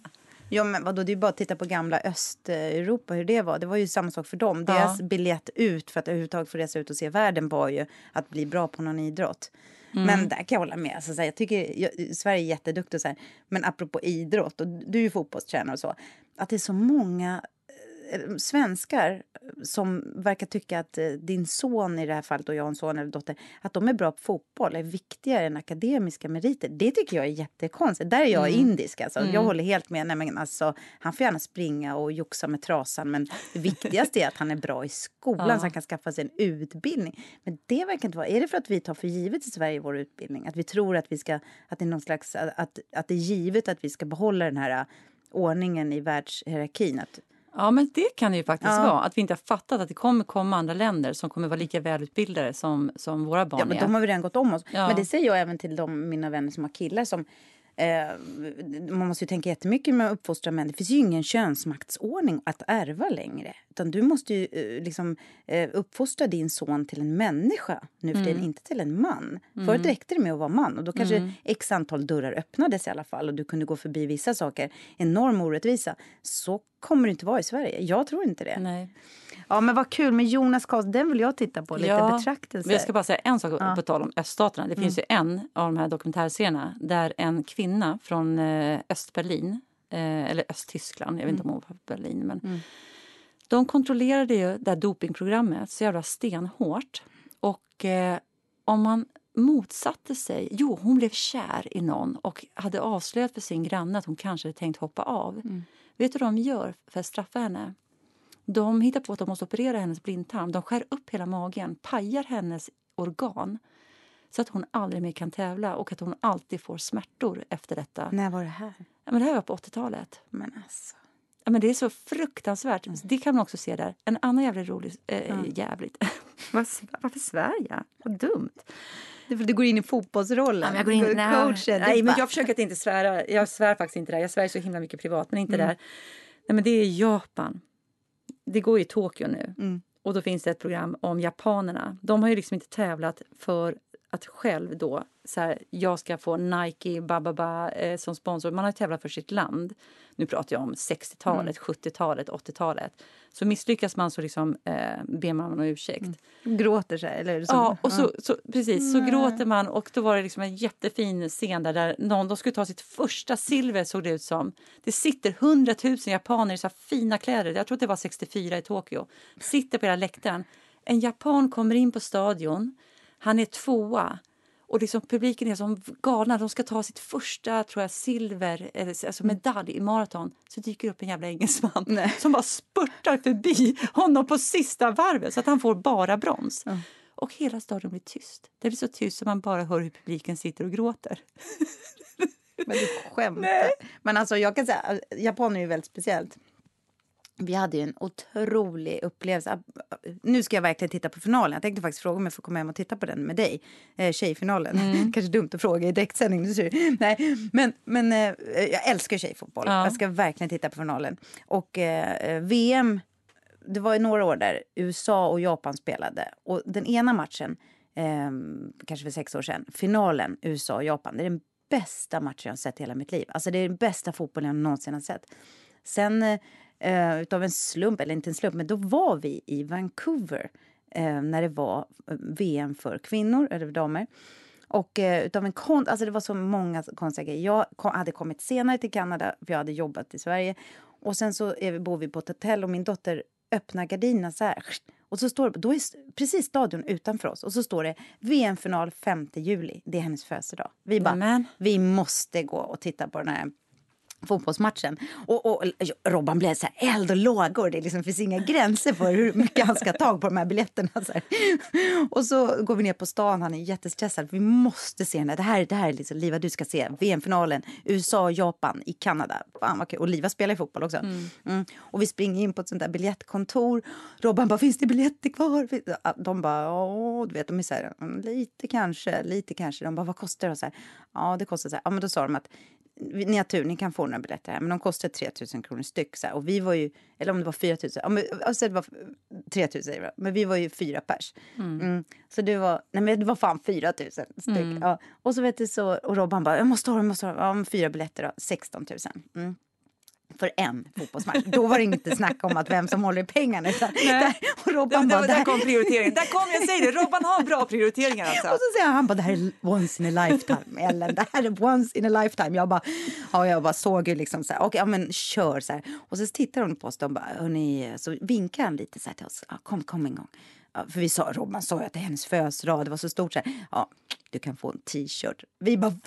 Ja, men vadå, det är bara att titta på gamla Östeuropa, hur det var. Det var ju samma sak för dem. Ja. Deras biljett ut för att överhuvudtaget få resa ut och se världen var ju att bli bra på någon idrott. Mm. Men där kan jag hålla med. Alltså, så här, jag tycker jag, Sverige är jätteduktigt så här. Men apropå idrott, och du är ju fotbollstränare och så. Att det är så många svenskar som verkar tycka att eh, din son i det här fallet och jag har en son eller dotter, att de är bra på fotboll är viktigare än akademiska meriter. Det tycker jag är jättekonstigt. Där är jag indisk alltså. Jag håller helt med. Nej, men alltså, han får gärna springa och joxa med trasan men det viktigaste är att han är bra i skolan Ja. så han kan skaffa sig en utbildning. Men det verkar inte vara. Är det för att vi tar för givet i Sverige vår utbildning? Att vi tror att vi ska, att det är någon slags, att, att det är givet att vi ska behålla den här äh, ordningen i världshierarkin. Att, Ja, men det kan det ju faktiskt Ja. vara. Att vi inte har fattat att det kommer komma andra länder som kommer vara lika välutbildade som, som våra barn Ja, men är. de har väl redan gått om oss. Ja. Men det säger jag även till de, mina vänner som har killar som Eh, man måste ju tänka jättemycket med att uppfostra män. Det finns ju ingen könsmaktsordning att ärva längre. Utan du måste ju eh, liksom, eh, uppfostra din son till en människa nu för tiden, inte till en man. Förut räckte det med att vara man och då kanske x antal dörrar öppnades i alla fall och du kunde gå förbi vissa saker. Enorm orättvisa. Så kommer inte vara i Sverige. Jag tror inte det. Nej. Ja men vad kul med Jonas Karlsson, den vill jag titta på. Lite Ja, betraktelser. Jag ska bara säga en sak på tal om öststaterna. Det finns ju en av de här dokumentärserierna där en kvinna från eh, Östberlin, eh, eller Östtyskland, jag vet inte om hon var från Berlin, men de kontrollerade ju det här dopingprogrammet så jävla stenhårt. Och eh, om man motsatte sig... Jo, hon blev kär i någon och hade avslöjat för sin granne att hon kanske hade tänkt hoppa av. Vet du vad de gör för att straffa henne? De hittar på att de måste operera hennes blindtarm. De skär upp hela magen, pajar hennes organ så att hon aldrig mer kan tävla och att hon alltid får smärtor efter detta. När var det här? Ja, men det här var på 80-talet. Men alltså. Ja, men det är så fruktansvärt. Det kan man också se där. En annan jävligt rolig... Eh, Jävligt. [laughs] Varför jag? Vad dumt. Du går in i fotbollsrollen. Ja, jag går in, nej, coachen. nej, men jag försöker att inte svära. Jag svär faktiskt inte där. Jag svär så himla mycket privat, men inte Mm. där. Nej, men det är Japan. Det går i Tokyo nu. Mm. Och då finns det ett program om japanerna. De har ju liksom inte tävlat för att själv då, så här, jag ska få Nike, bababa eh, som sponsor. Man har tävlat för sitt land. Nu pratar jag om 60-talet, 70-talet, 80-talet. Så misslyckas man så liksom, eh, ber man om ursäkt. Gråter sig, eller? Som, Ja, och så, så, precis, så gråter man och då var det liksom en jättefin scen där, där någon de skulle ta sitt första silver såg det ut som. Det sitter hundratusen japaner i så fina kläder, jag tror att det var 64 i Tokyo, sitter på hela läktaren. en japan kommer in på stadion, han är tvåa och liksom publiken är som galna. De ska ta sitt första tror jag, silver, alltså medalj i maraton. Så dyker upp en jävla engelsman Nej. som bara spurtar förbi honom på sista varvet så att han får bara brons. Ja. Och hela stadion blir tyst. Det blir så tyst att man bara hör hur publiken sitter och gråter. Men du skämtar. Men alltså jag kan säga, Japan är ju väldigt speciellt. Vi hade ju en otrolig upplevelse. Nu ska jag verkligen titta på finalen. Jag tänkte faktiskt fråga om jag får komma hem och titta på den med dig. Eh, tjejfinalen. [laughs] Kanske dumt att fråga i direktsändning. Nej, men, men eh, jag älskar tjejfotboll. Ja. Jag ska verkligen titta på finalen. Och eh, VM, det var ju några år där USA och Japan spelade. Och den ena matchen, eh, kanske för sex år sedan, finalen USA och Japan. Det är den bästa matchen jag har sett i hela mitt liv. Alltså det är den bästa fotbollen jag någonsin har sett. Sen eh, utav en slump, eller inte en slump, men då var vi i Vancouver eh, när det var eh, VM för kvinnor, eller damer. Och eh, utav en kon alltså det var så många konstiga grejer. Jag kom, hade kommit senare till Kanada, för jag hade jobbat i Sverige. Och sen så vi, bor vi på ett hotell och min dotter öppnar gardinerna så här. Och så står det, då är precis stadion utanför oss och så står det VM-final 5 juli. Det är hennes födelsedag. Vi bara, Nämen. vi måste gå och titta på den här fotbollsmatchen. Och, och Robban blev så här eld och lågor. Det liksom finns inga gränser för hur mycket han ska ha tag på de här biljetterna. Så här. Och så går vi ner på stan. Han är jättestressad. Vi måste se den här. Det här, det här är liksom, Liva, du ska se VM-finalen. USA Japan i Kanada. Fan vad kul. Och Liva spelar i fotboll också. Mm. Och vi springer in på ett sånt där biljettkontor. Robban bara, finns det biljetter kvar? De bara, ja, du vet, de är så här, "Mm, lite kanske, lite kanske. De bara, vad kostar det? Och Så här, ja, det kostar så här. Ja, men då sa de att ni har tur, ni kan få några biljetter här. Men de kostar 3 000 kronor styck. Så här. Och vi var ju, eller om det var 4 000, ja, men, alltså det var 3 000 säger men vi var ju fyra pers. Mm. Så det var, nej men det var fan 4 000 styck. Ja. Och så vet du så, och Robban bara, jag måste ha, jag måste ha, ja, men fyra biljetter då, 16 000. För en fotbollsmatch. Då var det inte snack om att vem som håller i pengarna. Utan där, och Robban Där, bara, där "Det kom prioriteringen. Där kom, jag säger det, Robban har bra prioriteringar alltså. och så säger han, bara, det här är once in a lifetime, Ellen. Det här är once in a lifetime. Jag bara, ja, jag bara såg ju liksom så här, okej, ja men kör så här. Och så tittar hon på oss, de bara, hörni, så vinkar han lite så här till oss, ja, kom, kom en gång. Ja, för vi sa, Robban sa ju att det är hennes födelsedag, det var så stort så här, ja, du kan få en t-shirt. Vi bara, va?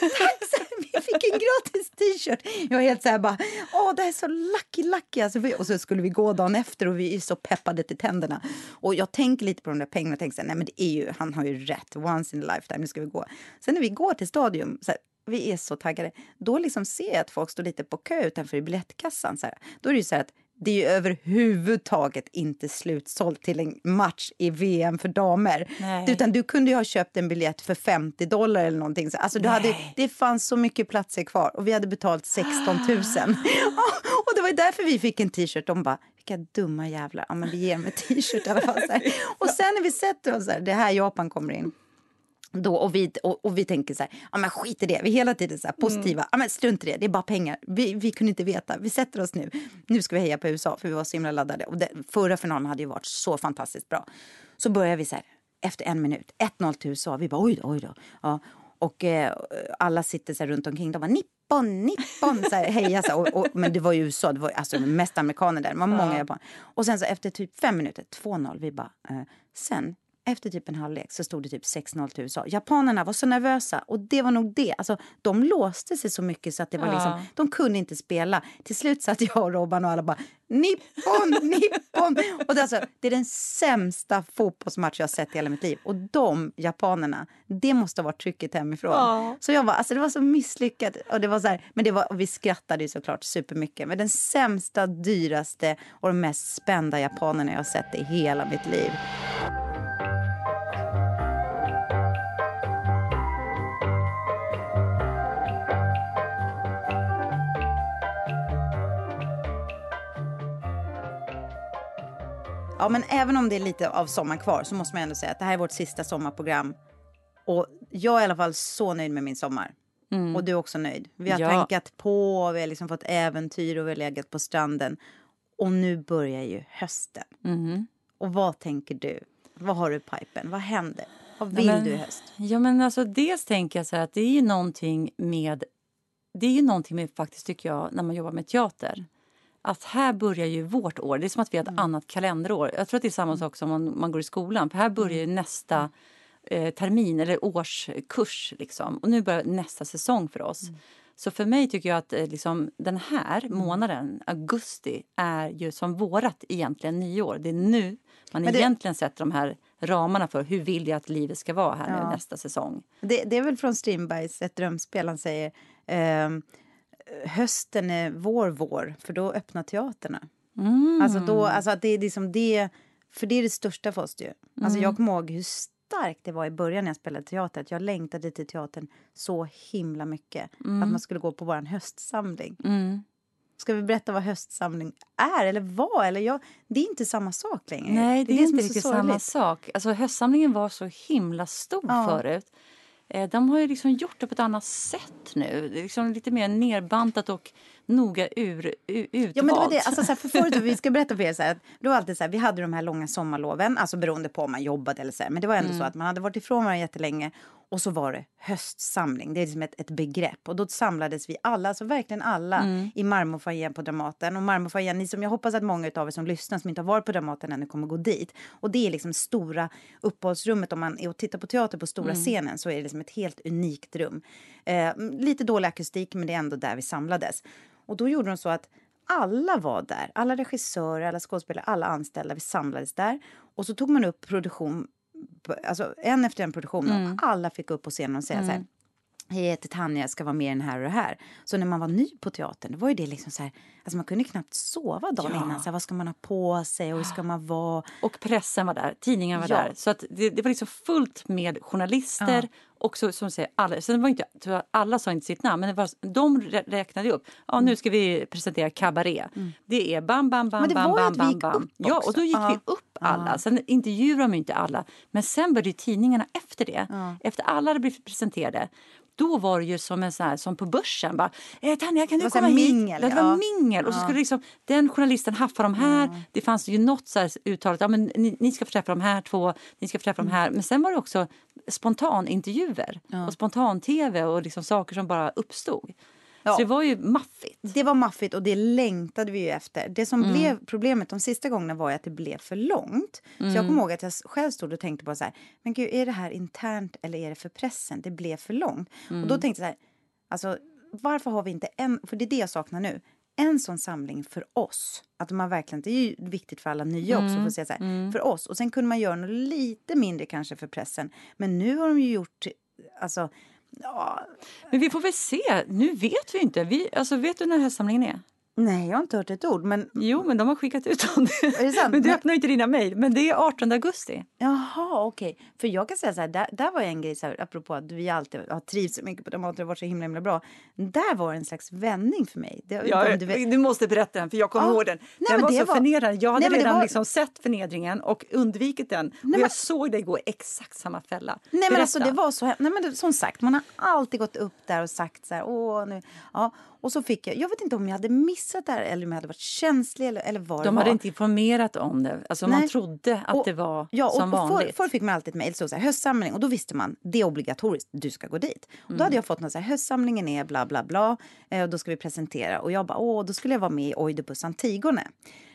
Tack! Så jag fick en gratis t-shirt. Jag var helt så här bara, åh det här är så lucky lucky. Alltså, vi- och så skulle vi gå dagen efter och vi är så peppade till tänderna. Och jag tänker lite på de där pengarna och tänker så här, nej men det är ju, han har ju rätt, once in a lifetime, nu ska vi gå. Sen när vi går till stadion, så här, vi är så taggade, då liksom ser jag att folk står lite på kö utanför i biljettkassan. Så här. Då är det ju så här att det är ju överhuvudtaget inte slutsålt till en match i VM för damer. Nej. Utan du kunde ju ha köpt en biljett för 50 dollar eller någonting. Så, Alltså, du hade, det fanns så mycket platser kvar och vi hade betalt 16 000. [gasps] Ja, och det var därför vi fick en t-shirt. De bara, vilka dumma jävlar. Ja, men vi ger dem en t-shirt i alla fall. Här. [laughs] Och sen när vi sätter oss där, det här Japan kommer in. Då, och, vi, och, och vi tänker så här, ja men skit i det. Vi är hela tiden så här positiva. Ja men strunt i det, det är bara pengar. Vi, vi kunde inte veta. Vi sätter oss nu. Nu ska vi heja på USA för vi var så himla laddade. Och det, förra finalen hade ju varit så fantastiskt bra. Så börjar vi så här, efter en minut, 1-0 till USA. Vi bara oj då, oj då. Ja, och eh, alla sitter så runt omkring. De bara nippon, nippon, så här, heja. Så här, och, och, men det var ju USA, det var alltså mest amerikaner där. Det var många japaner. Och sen så efter typ fem minuter, 2-0, vi bara, eh, sen efter typ en halvlek så stod det typ 6-0 till USA. Japanerna var så nervösa och det var nog det. Alltså, de låste sig så mycket så att det var Ja. liksom, de kunde inte spela. Till slut satt jag och Robban och alla bara nippon, nippon. Och det, alltså, det är den sämsta fotbollsmatch jag har sett i hela mitt liv. Och de japanerna, det måste ha varit trycket hemifrån. Ja. Så jag var, alltså det var så misslyckat. Och det var så här, men det var, vi skrattade ju såklart supermycket. Men den sämsta, dyraste och de mest spända japanerna jag har sett i hela mitt liv. Ja, men även om det är lite av sommar kvar så måste man ändå säga att det här är vårt sista sommarprogram. Och jag är i alla fall så nöjd med min sommar. Och du är också nöjd. Vi har Ja. tankat på, vi har liksom fått äventyr och vi har legat på stranden. Och nu börjar ju hösten. Och vad tänker du? Vad har du i pipen? Vad händer? Vad vill men- du i höst? Ja, men alltså dels tänker jag så att det är ju någonting med det är ju någonting med faktiskt tycker jag när man jobbar med teater att här börjar ju vårt år. Det är som att vi har ett annat kalenderår. Jag tror att det är samma sak som om man går i skolan. För här börjar ju nästa eh, termin eller årskurs. Liksom. Och nu börjar nästa säsong för oss. Så för mig tycker jag att eh, liksom, den här månaden, augusti, är ju som vårat egentligen nyår. Det är nu man det- egentligen sätter de här ramarna för hur vill jag att livet ska vara här Ja. nu nästa säsong. Det, det är väl från Strindbergs Ett drömspel. Han säger ehm, hösten är vår vår, för då öppnar teaterna. Mm. Alltså, då, alltså att det är liksom det, för det är det största för oss ju. Alltså Mm. jag kommer ihåg hur starkt det var i början när jag spelade teater. Att jag längtade till teatern så himla mycket. Att man skulle gå på vår höstsamling. Mm. Ska vi berätta vad höstsamling är eller vad? Eller jag, det är inte samma sak längre. Nej, det är, som inte riktigt sorgligt. samma sak. Alltså, höstsamlingen var så himla stor Ja. förut. Eh, De har ju liksom gjort det på ett annat sätt nu. Liksom lite mer nerbantat och noga ur, utvalt. Ja, men det var det. Alltså, så här, för förut, vi ska berätta för er så här, det var alltid så här, vi hade de här långa sommarloven, alltså beroende på om man jobbade eller så här, men det var ändå så att man hade varit ifrån varandra jättelänge och så var det höstsamling, det är liksom ett, ett begrepp och då samlades vi alla, alltså verkligen alla i marmorfoajén på Dramaten och marmorfoajén, ni som jag hoppas att många av er som lyssnar som inte har varit på Dramaten ännu kommer gå dit och det är liksom stora uppehållsrummet om man är och tittar på teater på stora scenen så är det liksom ett helt unikt rum. Eh, lite dålig akustik men det är ändå där vi samlades. Och då gjorde de så att alla var där. Alla regissörer, alla skådespelare, alla anställda. Vi samlades där. Och så tog man upp produktion, alltså en efter en produktion. Mm. Och alla fick upp på scenen och säga så här. Hej, jag heter Tanja, jag ska vara med i den här och det här. Så när man var ny på teatern, då var ju det liksom så här, alltså man kunde knappt sova dagen Ja. innan. Så här, vad ska man ha på sig och hur ska man vara? Och pressen var där, tidningen var Ja. där. Så att det, det var liksom fullt med journalister. Och så, som säger, alla, sen var inte, alla sa inte sitt namn, men var, de rä- räknade upp. Ja, nu ska vi presentera Cabaret. Det är bam, bam, bam, Mm. Bam, bam, bam, bam. Ja, och då gick Ja. vi upp alla. Sen intervjuade de inte alla. Men sen började tidningarna efter det. Efter alla hade blivit presenterade. Då var det ju som en sån här, som på börsen. Bara, eh, Tanja, kan du komma hit? mingel, Det var ja. mingel. Och så skulle liksom, den journalisten haffa de här. Det fanns ju något så här uttalat. Ja, men ni, ni ska få träffa de här två. Ni ska få träffa Mm. de här. Men sen var det också spontanintervjuer. Och spontan-tv och liksom saker som bara uppstod. Ja. Så det var ju maffigt. Det var maffigt och det längtade vi ju efter. Det som Mm. blev problemet de sista gångerna var att det blev för långt. Så Mm. jag kommer ihåg att jag själv stod och tänkte på så här, men gud, är det här internt eller är det för pressen? Det blev för långt. Och Mm. då tänkte jag så här, alltså varför har vi inte en, för det är det jag saknar nu, en sån samling för oss. Att man verkligen, det är ju viktigt för alla nya också, Mm. säga så här, för oss. Och sen kunde man göra något lite mindre kanske för pressen. Men nu har de ju gjort, alltså, ja, Men vi får väl se. Nu vet vi inte. Vi, alltså, vet du när hästsamlingen är? Nej jag har inte hört ett ord. Men Jo, men de har skickat ut det. Är det sant? Men du Men- öppnar inte dina mejl. Men det är 18 augusti. Jaha, okej. För jag kan säga så här, där, där var en grej, så här, apropå att vi alltid har trivts så mycket på Dramaten och det har varit så himla, himla bra. Där var det en slags vändning för mig. Det, om du vet- du måste berätta den, för jag kommer Ja. ihåg den. Nej, den men var det så var- förnedrande. Jag hade Nej, men redan var- liksom sett förnedringen och undvikit den. och men- jag såg dig gå exakt samma fälla. Nej men Berätta. alltså det var så Nej men det, som sagt, man har alltid gått upp där och sagt så här, åh nu, ja. Och så fick jag, jag vet inte om jag hade missat det här eller om jag hade varit känslig eller, eller vad De var. hade inte informerat om det. Alltså man trodde att Och- det var ja, som och, och vanligt. Förr, förr fick man alltid ett mejl, så så här, höstsamling, och då visste man, det är obligatoriskt, du ska gå dit. Och Mm. då hade jag fått något så här, höstsamlingen är bla bla bla, eh, och då ska vi presentera. Och jag bara, åh, då skulle jag vara med i Oidipus Antigone,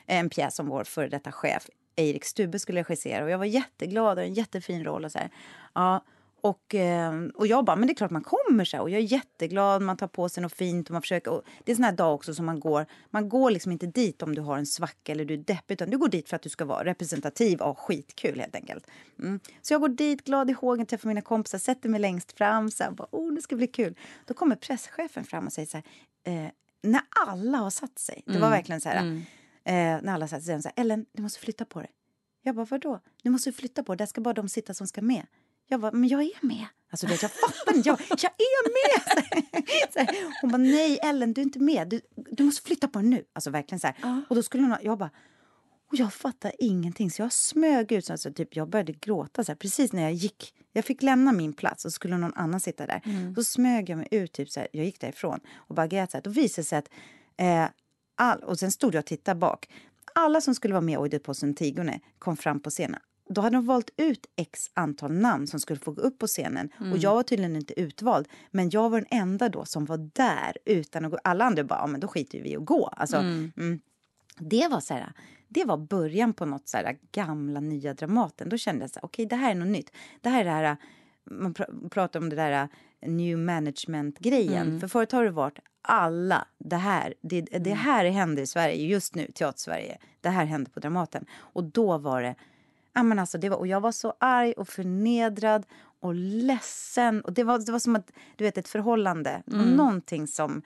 en pjäs som vår före detta chef Erik Stube skulle regissera. Och jag var jätteglad, och en jättefin roll och så här. Ja, och, eh, och jag bara, men det är klart man kommer så här. Och jag är jätteglad, man tar på sig något fint och man försöker. Och det är en sån här dag också som man går, man går liksom inte dit om du har en svacka eller du är deppig. Utan du går dit för att du ska vara representativ och skitkul helt enkelt. Mm. Så jag går dit glad i hågen, träffar mina kompisar, sätter mig längst fram. Så här, bara, oh, det ska bli kul. Då kommer presschefen fram och säger så här, eh, när alla har satt sig. Det var verkligen så här, eh, när alla satt sig, så här, Ellen, du måste flytta på dig. Jag bara, vadå? Du måste flytta på dig. Där ska bara de sitta som ska med. Jag bara, men jag är med. Alltså, vet, jag fattar inte. Jag, jag är med! [laughs] Så här, hon bara, nej Ellen, du är inte med. Du, du måste flytta på dig nu. Alltså verkligen så här. Och då skulle hon, jag bara, och jag fattar ingenting. Så jag smög ut. Så alltså, typ, jag började gråta så här, precis när jag gick. Jag fick lämna min plats och skulle någon annan sitta där. Då smög jag mig ut. Typ, så här, jag gick därifrån och bara grät. Så här. Då visade det sig att... Eh, all, och sen stod jag och tittade bak. Alla som skulle vara med i Oidipus Antigone kom fram på scenen. Då hade de valt ut x antal namn som skulle få gå upp på scenen. Och jag var tydligen inte utvald. Men jag var den enda då som var där utan att gå. Alla andra bara, ja men då skiter vi i att gå. Alltså, mm. Det var så här, det var början på något så här gamla nya Dramaten. Då kände jag så här, okej, det här är något nytt. Det här är det här, man pr pratar om det där new management-grejen. Mm. För förut har det varit alla, det här, det, det Mm. här händer i Sverige just nu, Teatersverige. Det här händer på Dramaten. Och då var det, ja men alltså det var, och jag var så arg och förnedrad och ledsen. Och det var, det var som att, du vet ett förhållande, Mm. någonting som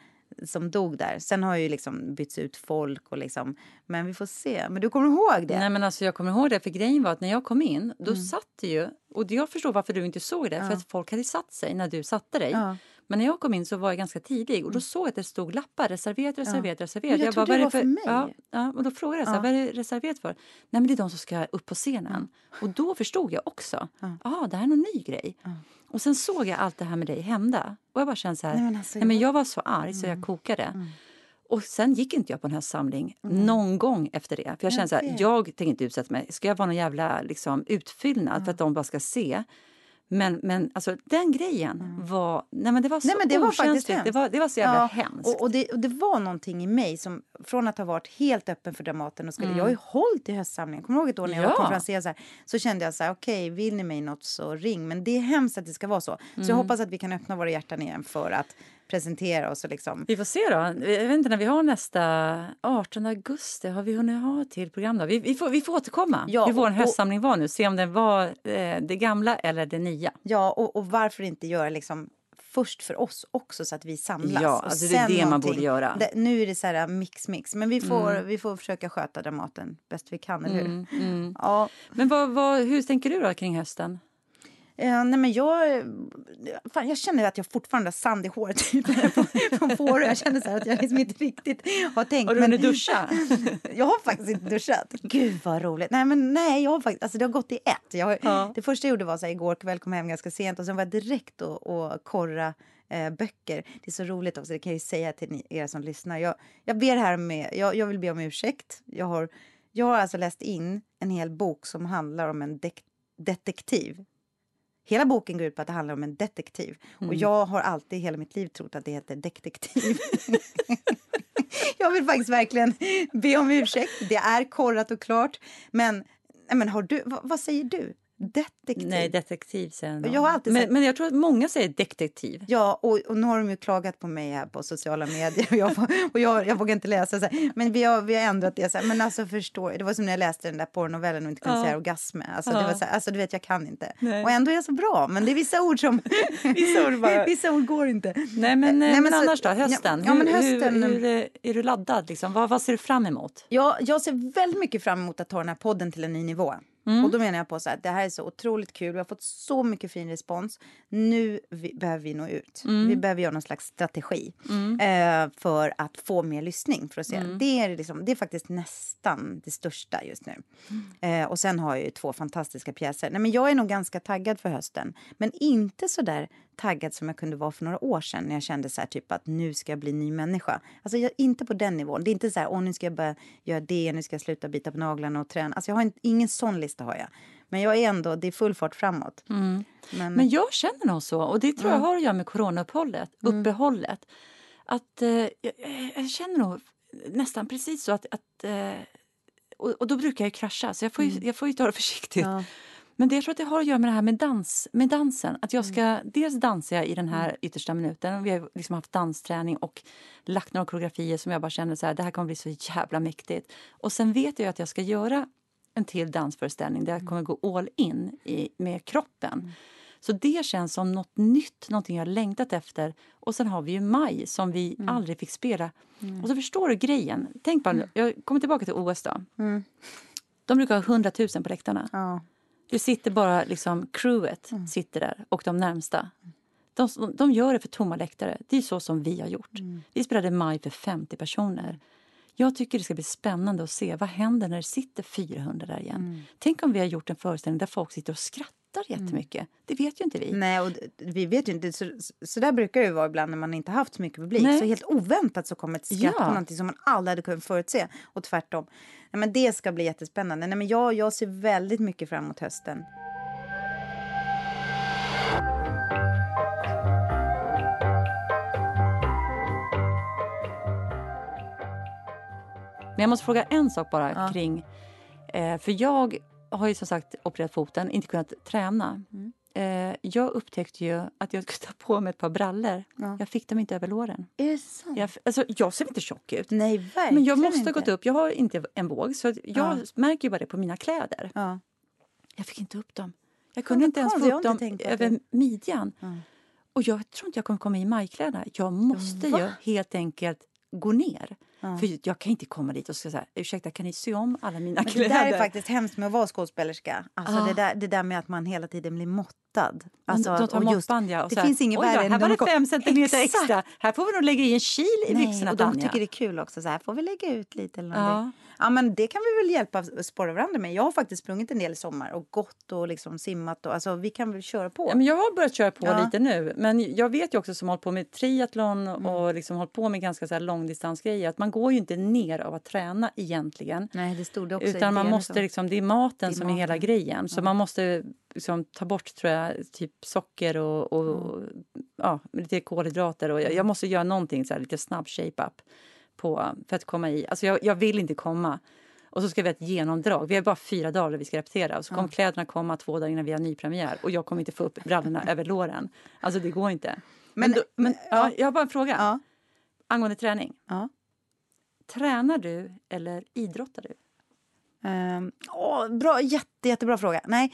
som dog där. Sen har ju liksom bytts ut folk och liksom, men vi får se. Men du kommer ihåg det? Nej, men alltså, jag kommer ihåg det, för grejen var att när jag kom in, då Mm. satt det ju... Och jag förstår varför du inte såg det, för att folk hade satt sig när du satte dig. Ja. Mm. Men när jag kom in så var jag ganska tidig och då såg jag att det stod lappar, reserverat, reserverat, reserverat. Men jag trodde "Vad det var för mig." Ja, ja, och då frågade jag så här, vad är det reserverat för? Nej men det är de som ska upp på scenen. Och då förstod jag också, ja det här är någon ny grej. Och sen såg jag allt det här med dig hända. Och jag bara kände så här, Nej, nej men alltså, men, jag- Mm. jag var så arg så jag kokade. Och sen gick inte jag på en höstsamling någon gång efter det. För jag kände så här, jag tänker inte utsätta mig. Ska jag vara någon jävla liksom, utfyllnad för att de bara ska se? Men, men alltså, den grejen var... Nej, men det var så Mm. Nej, men det var faktiskt det, var, det var så jävla hemskt. Och, och, det, och det var någonting i mig som från att ha varit helt öppen för Dramaten och skulle, jag har ju hållit i höstsamlingen. Kommer du ihåg ett år när jag Mm. Ja. var konferencier så, här, så kände jag så här, okej, vill ni mig något så ring. Men det är hemskt att det ska vara så. Så Mm. jag hoppas att vi kan öppna våra hjärtan igen för att presentera oss och liksom. Vi får se då. Jag vet inte när vi har nästa 18 augusti. Har vi hunnit ha till program då? Vi, vi, får, vi får återkomma Ja, hur vår och- höstsamling var nu. Se om den var eh, det gamla eller det nya. Ja, och, och varför inte göra liksom först för oss också så att vi samlas. Ja, alltså det är det man borde göra. Mm. Det, nu är det så här mix mix, men vi får, vi får försöka sköta Dramaten bäst vi kan, eller hur? Ja, Men vad, vad, hur tänker du då kring hösten? Eh, nej men jag, fan, jag känner att jag fortfarande har sand i håret typ, [laughs] från, Fårö. Jag känner så att jag liksom inte riktigt har tänkt. Har du hunnit duscha? [laughs] jag har faktiskt inte duschat. Gud vad roligt. Nej men nej, jag har faktiskt, alltså det har gått i ett. Jag, Ja. Det första jag gjorde var så här, igår kväll, kom hem ganska sent och sen var jag direkt och, och korra eh, böcker. Det är så roligt också, det kan jag säga till ni, er som lyssnar. Jag, jag ber här med, jag, jag vill be om ursäkt. Jag har, jag har alltså läst in en hel bok som handlar om en dek, detektiv. Hela boken går ut på att det handlar om en detektiv. Och jag har alltid hela mitt liv trott att det heter detektiv. [laughs] jag vill faktiskt verkligen be om ursäkt. Det är korrat och klart. Men, men har du, vad, vad säger du? Detektiv? Nej, detektiv säger jag har alltid men, sagt- men jag tror att många säger detektiv. Ja, och, och nu har de ju klagat på mig här på sociala medier och [laughs] jag, och jag, jag vågar inte läsa. Så här. Men vi har, vi har ändrat det. Så här. Men alltså förstår, det var som när jag läste den där porrnovellen och inte kunde Ja. säga orgasm. Alltså, det Ja. var så här, alltså du vet, jag kan inte. Nej. Och ändå är jag så bra. Men det är vissa ord som... [laughs] Vissa ord bara- [laughs] vissa ord går inte. Nej, men, Nej, men, men så- annars då? Hösten? Ja, ja, men hur, hösten- hur, hur är, är du laddad? Liksom? Vad, vad ser du fram emot? Jag, jag ser väldigt mycket fram emot att ta den här podden till en ny nivå. Och då menar jag på så här, det här är så otroligt kul. Vi har fått så mycket fin respons. Nu vi, behöver vi nå ut. Vi behöver göra någon slags strategi eh, för att få mer lyssning. För att se. Det, är liksom, det är faktiskt nästan det största just nu. Eh, och sen har jag ju två fantastiska pjäser. Nej, men jag är nog ganska taggad för hösten. Men inte så där taggad som jag kunde vara för några år sedan när jag kände så här, typ att nu ska jag bli ny människa. Alltså jag, inte på den nivån. Det är inte så här, åh nu ska jag börja göra det, nu ska jag sluta bita på naglarna och träna. Alltså jag har inte, ingen sån lista har jag. Men jag är ändå, det är full fart framåt. Men, Men jag känner nog så, och det tror jag har att göra med coronauppehållet. Mm. Uppehållet. Att, eh, jag, jag känner nog nästan precis så att... att eh, och, och då brukar jag krascha, så jag får ju, jag får ju ta det försiktigt. Mm. Ja. Men det, jag tror att det har att göra med det här med, dans, med dansen. Att jag ska, Mm. Dels dansar jag i den här yttersta minuten. Vi har liksom haft dansträning och lagt några koreografier som jag bara känner så här, det här kommer bli så jävla mäktigt. Och sen vet jag att jag ska göra en till dansföreställning där jag kommer gå all in i, med kroppen. Så det känns som något nytt, någonting jag har längtat efter. Och sen har vi ju maj som vi aldrig fick spela. Och så förstår du grejen. Tänk bara, nu, jag kommer tillbaka till OS då. De brukar ha 100 000 på läktarna. ja. Det sitter bara liksom crewet sitter där och de närmsta. De, de gör det för tomma läktare. Det är så som vi har gjort. Vi spelade maj för 50 personer. Jag tycker det ska bli spännande att se vad händer när det sitter 400 där igen. Tänk om vi har gjort en föreställning där folk sitter och skrattar jättemycket. Det vet ju inte vi. Nej, och vi vet ju inte. Så, så där brukar det ju vara ibland när man inte haft så mycket publik. Nej. Så helt oväntat så kommer ett skratt Ja. på någonting som man aldrig hade kunnat förutse. Och tvärtom. Nej, men det ska bli jättespännande. Nej, men jag, jag ser väldigt mycket fram emot hösten. Men jag måste fråga en sak bara kring... Eh, för jag har ju som sagt opererat foten, inte kunnat träna. Mm. Eh, jag upptäckte ju att jag skulle ta på mig ett par brallor. Ja. Jag fick dem inte över låren. Är det sant? Jag, alltså, jag ser inte tjock ut. Nej, verkligen Men jag måste ha gått upp. Jag har inte en våg, så jag Ja. märker ju bara det på mina kläder. Ja. Jag fick inte upp dem. Jag kunde inte ens få upp dem över midjan. Ja. Och jag tror inte jag kommer komma i majkläderna. Jag måste Va? ju helt enkelt gå ner. Ja. För jag kan inte komma dit och säga ursäkta kan ni sy om alla mina Men det kläder? där är faktiskt hemskt med att vara skådespelerska. Alltså Ja. det, där, det där med att man hela tiden blir måttad. Alltså, de tar just- måttband ja. Och det så här, finns inget "Oj då, värre än Här var de det fem centimeter Exakt. extra. Här får vi nog lägga i en kil i Nej, byxorna och de Tanja. tycker det är kul också. Så här, får vi lägga ut lite eller någonting? Ja. Ja, men det kan vi väl hjälpa sporra varandra med. Jag har faktiskt sprungit en del i sommar och gått och liksom simmat. Och, alltså, vi kan väl köra på. Ja, men jag har börjat köra på Ja. lite nu. Men jag vet ju också som har hållit på med triathlon Mm. och liksom hållit på med ganska så här långdistansgrejer att man går ju inte ner av att träna egentligen. Nej, det stod det också Utan man måste så. liksom, det är maten Det är som är hela maten. grejen. Så man måste liksom ta bort tror jag, typ socker och, och ja, lite kolhydrater. Och jag, jag måste göra någonting så här, lite snabb shape-up på, för att komma i. Alltså jag, jag vill inte komma. Och så ska vi ha ett genomdrag. Vi har bara fyra dagar där vi ska repetera. Och så kommer kläderna komma två dagar innan vi har nypremiär. Och jag kommer inte få upp brallorna över låren. Alltså det går inte. Men, Men- då, men ja, jag har bara en fråga. Ja. Angående träning. Ja. Tränar du eller idrottar du? Ehm, åh, bra, jätte, jättebra fråga. Nej,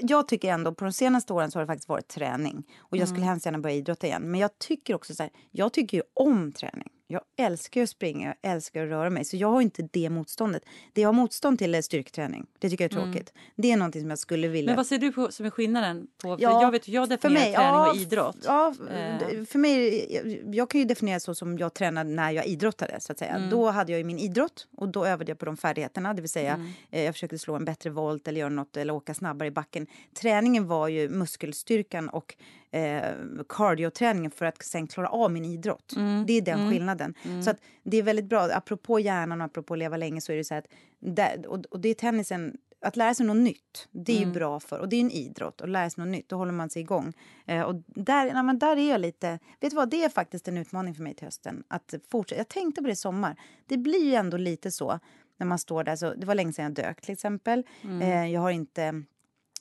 jag tycker ändå på de senaste åren så har det faktiskt varit träning. Och jag skulle Mm. hemskt gärna börja idrotta igen. Men jag tycker också så här, jag tycker ju om träning. Jag älskar att springa, jag älskar att röra mig. Så jag har inte det motståndet. Det jag har motstånd till är styrketräning. Det tycker jag är tråkigt. Det är någonting som jag skulle vilja... Mm. Men vad ser du på, som är skillnaden? På, för Ja, jag vet jag definierar mig, träning ja, och idrott. Ja, Eh. för mig, jag, jag kan ju definiera så som jag tränade när jag idrottade. Så att säga. Mm. Då hade jag ju min idrott och då övade jag på de färdigheterna. Det vill säga, Mm. eh, jag försökte slå en bättre volt eller göra något eller åka snabbare i backen. Träningen var ju muskelstyrkan och eh, cardioträningen för att sen klara av min idrott. Mm. Det är den skillnaden. Så att det är väldigt bra. Apropå hjärnan och apropå leva länge så är det så att där, och, och det är tennisen att lära sig något nytt, det är ju bra för. Och det är en idrott. Att lära sig något nytt, då håller man sig igång. Eh, och där, ja, men där är jag lite... Vet du vad, det är faktiskt en utmaning för mig till hösten. Att fortsätta. Jag tänkte på det i sommar. Det blir ju ändå lite så när man står där. Så, det var länge sedan jag dök till exempel. Eh, jag har inte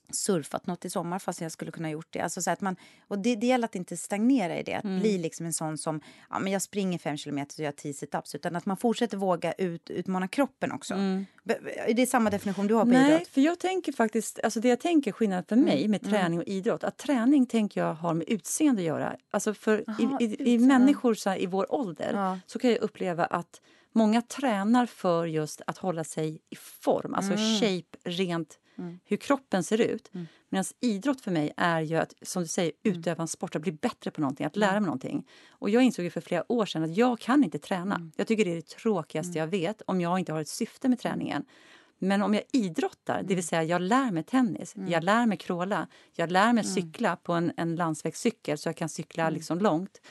surfat något i sommar fast jag skulle kunna gjort det. Alltså så att man, och det, det gäller att inte stagnera i det. Att bli liksom en sån som, ja men jag springer fem kilometer och gör tio situps. Utan att man fortsätter våga ut, utmana kroppen också. Är det samma definition du har på Nej, idrott? för jag tänker faktiskt, alltså det jag tänker skillnad för mig med träning och idrott, att träning tänker jag har med utseende att göra. Alltså för Aha, i, i, i människor så här, i vår ålder Ja. så kan jag uppleva att många tränar för just att hålla sig i form, alltså shape rent hur kroppen ser ut. Medan idrott för mig är ju att, som du säger, utöva en sport, att bli bättre på någonting, att lära mig någonting. Och jag insåg ju för flera år sedan att jag kan inte träna. Jag tycker det är det tråkigaste jag vet om jag inte har ett syfte med träningen. Men om jag idrottar, det vill säga jag lär mig tennis, jag lär mig kråla, jag lär mig cykla på en, en landsvägscykel så jag kan cykla liksom långt.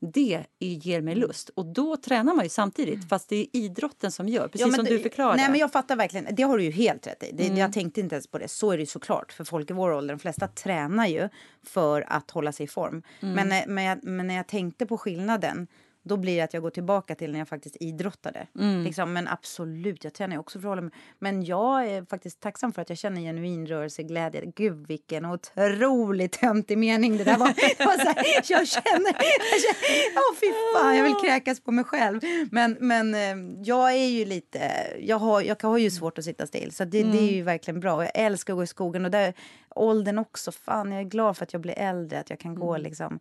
Det ger mig lust. Och då tränar man ju samtidigt, fast det är idrotten som gör. Precis Ja, som du förklarade. Nej, men jag fattar verkligen. Det har du ju helt rätt i. Det, Jag tänkte inte ens på det. Så är det ju såklart. För folk i vår ålder, de flesta tränar ju för att hålla sig i form. Men, när- men, men när jag tänkte på skillnaden då blir det att jag går tillbaka till när jag faktiskt idrottade. Liksom, men absolut, jag tränar ju också för att hålla mig. Men jag är faktiskt tacksam för att jag känner genuin rörelseglädje. Gud vilken otroligt töntig mening det där var. [laughs] Det var så här, jag känner, jag känner åh fy fan, jag vill kräkas på mig själv. Men, men eh, jag är ju lite, jag har, jag har ju svårt att sitta still. Så det, det är ju verkligen bra. Och Jag älskar att gå i skogen och där, åldern också. Fan, jag är glad för att jag blir äldre, att jag kan gå liksom.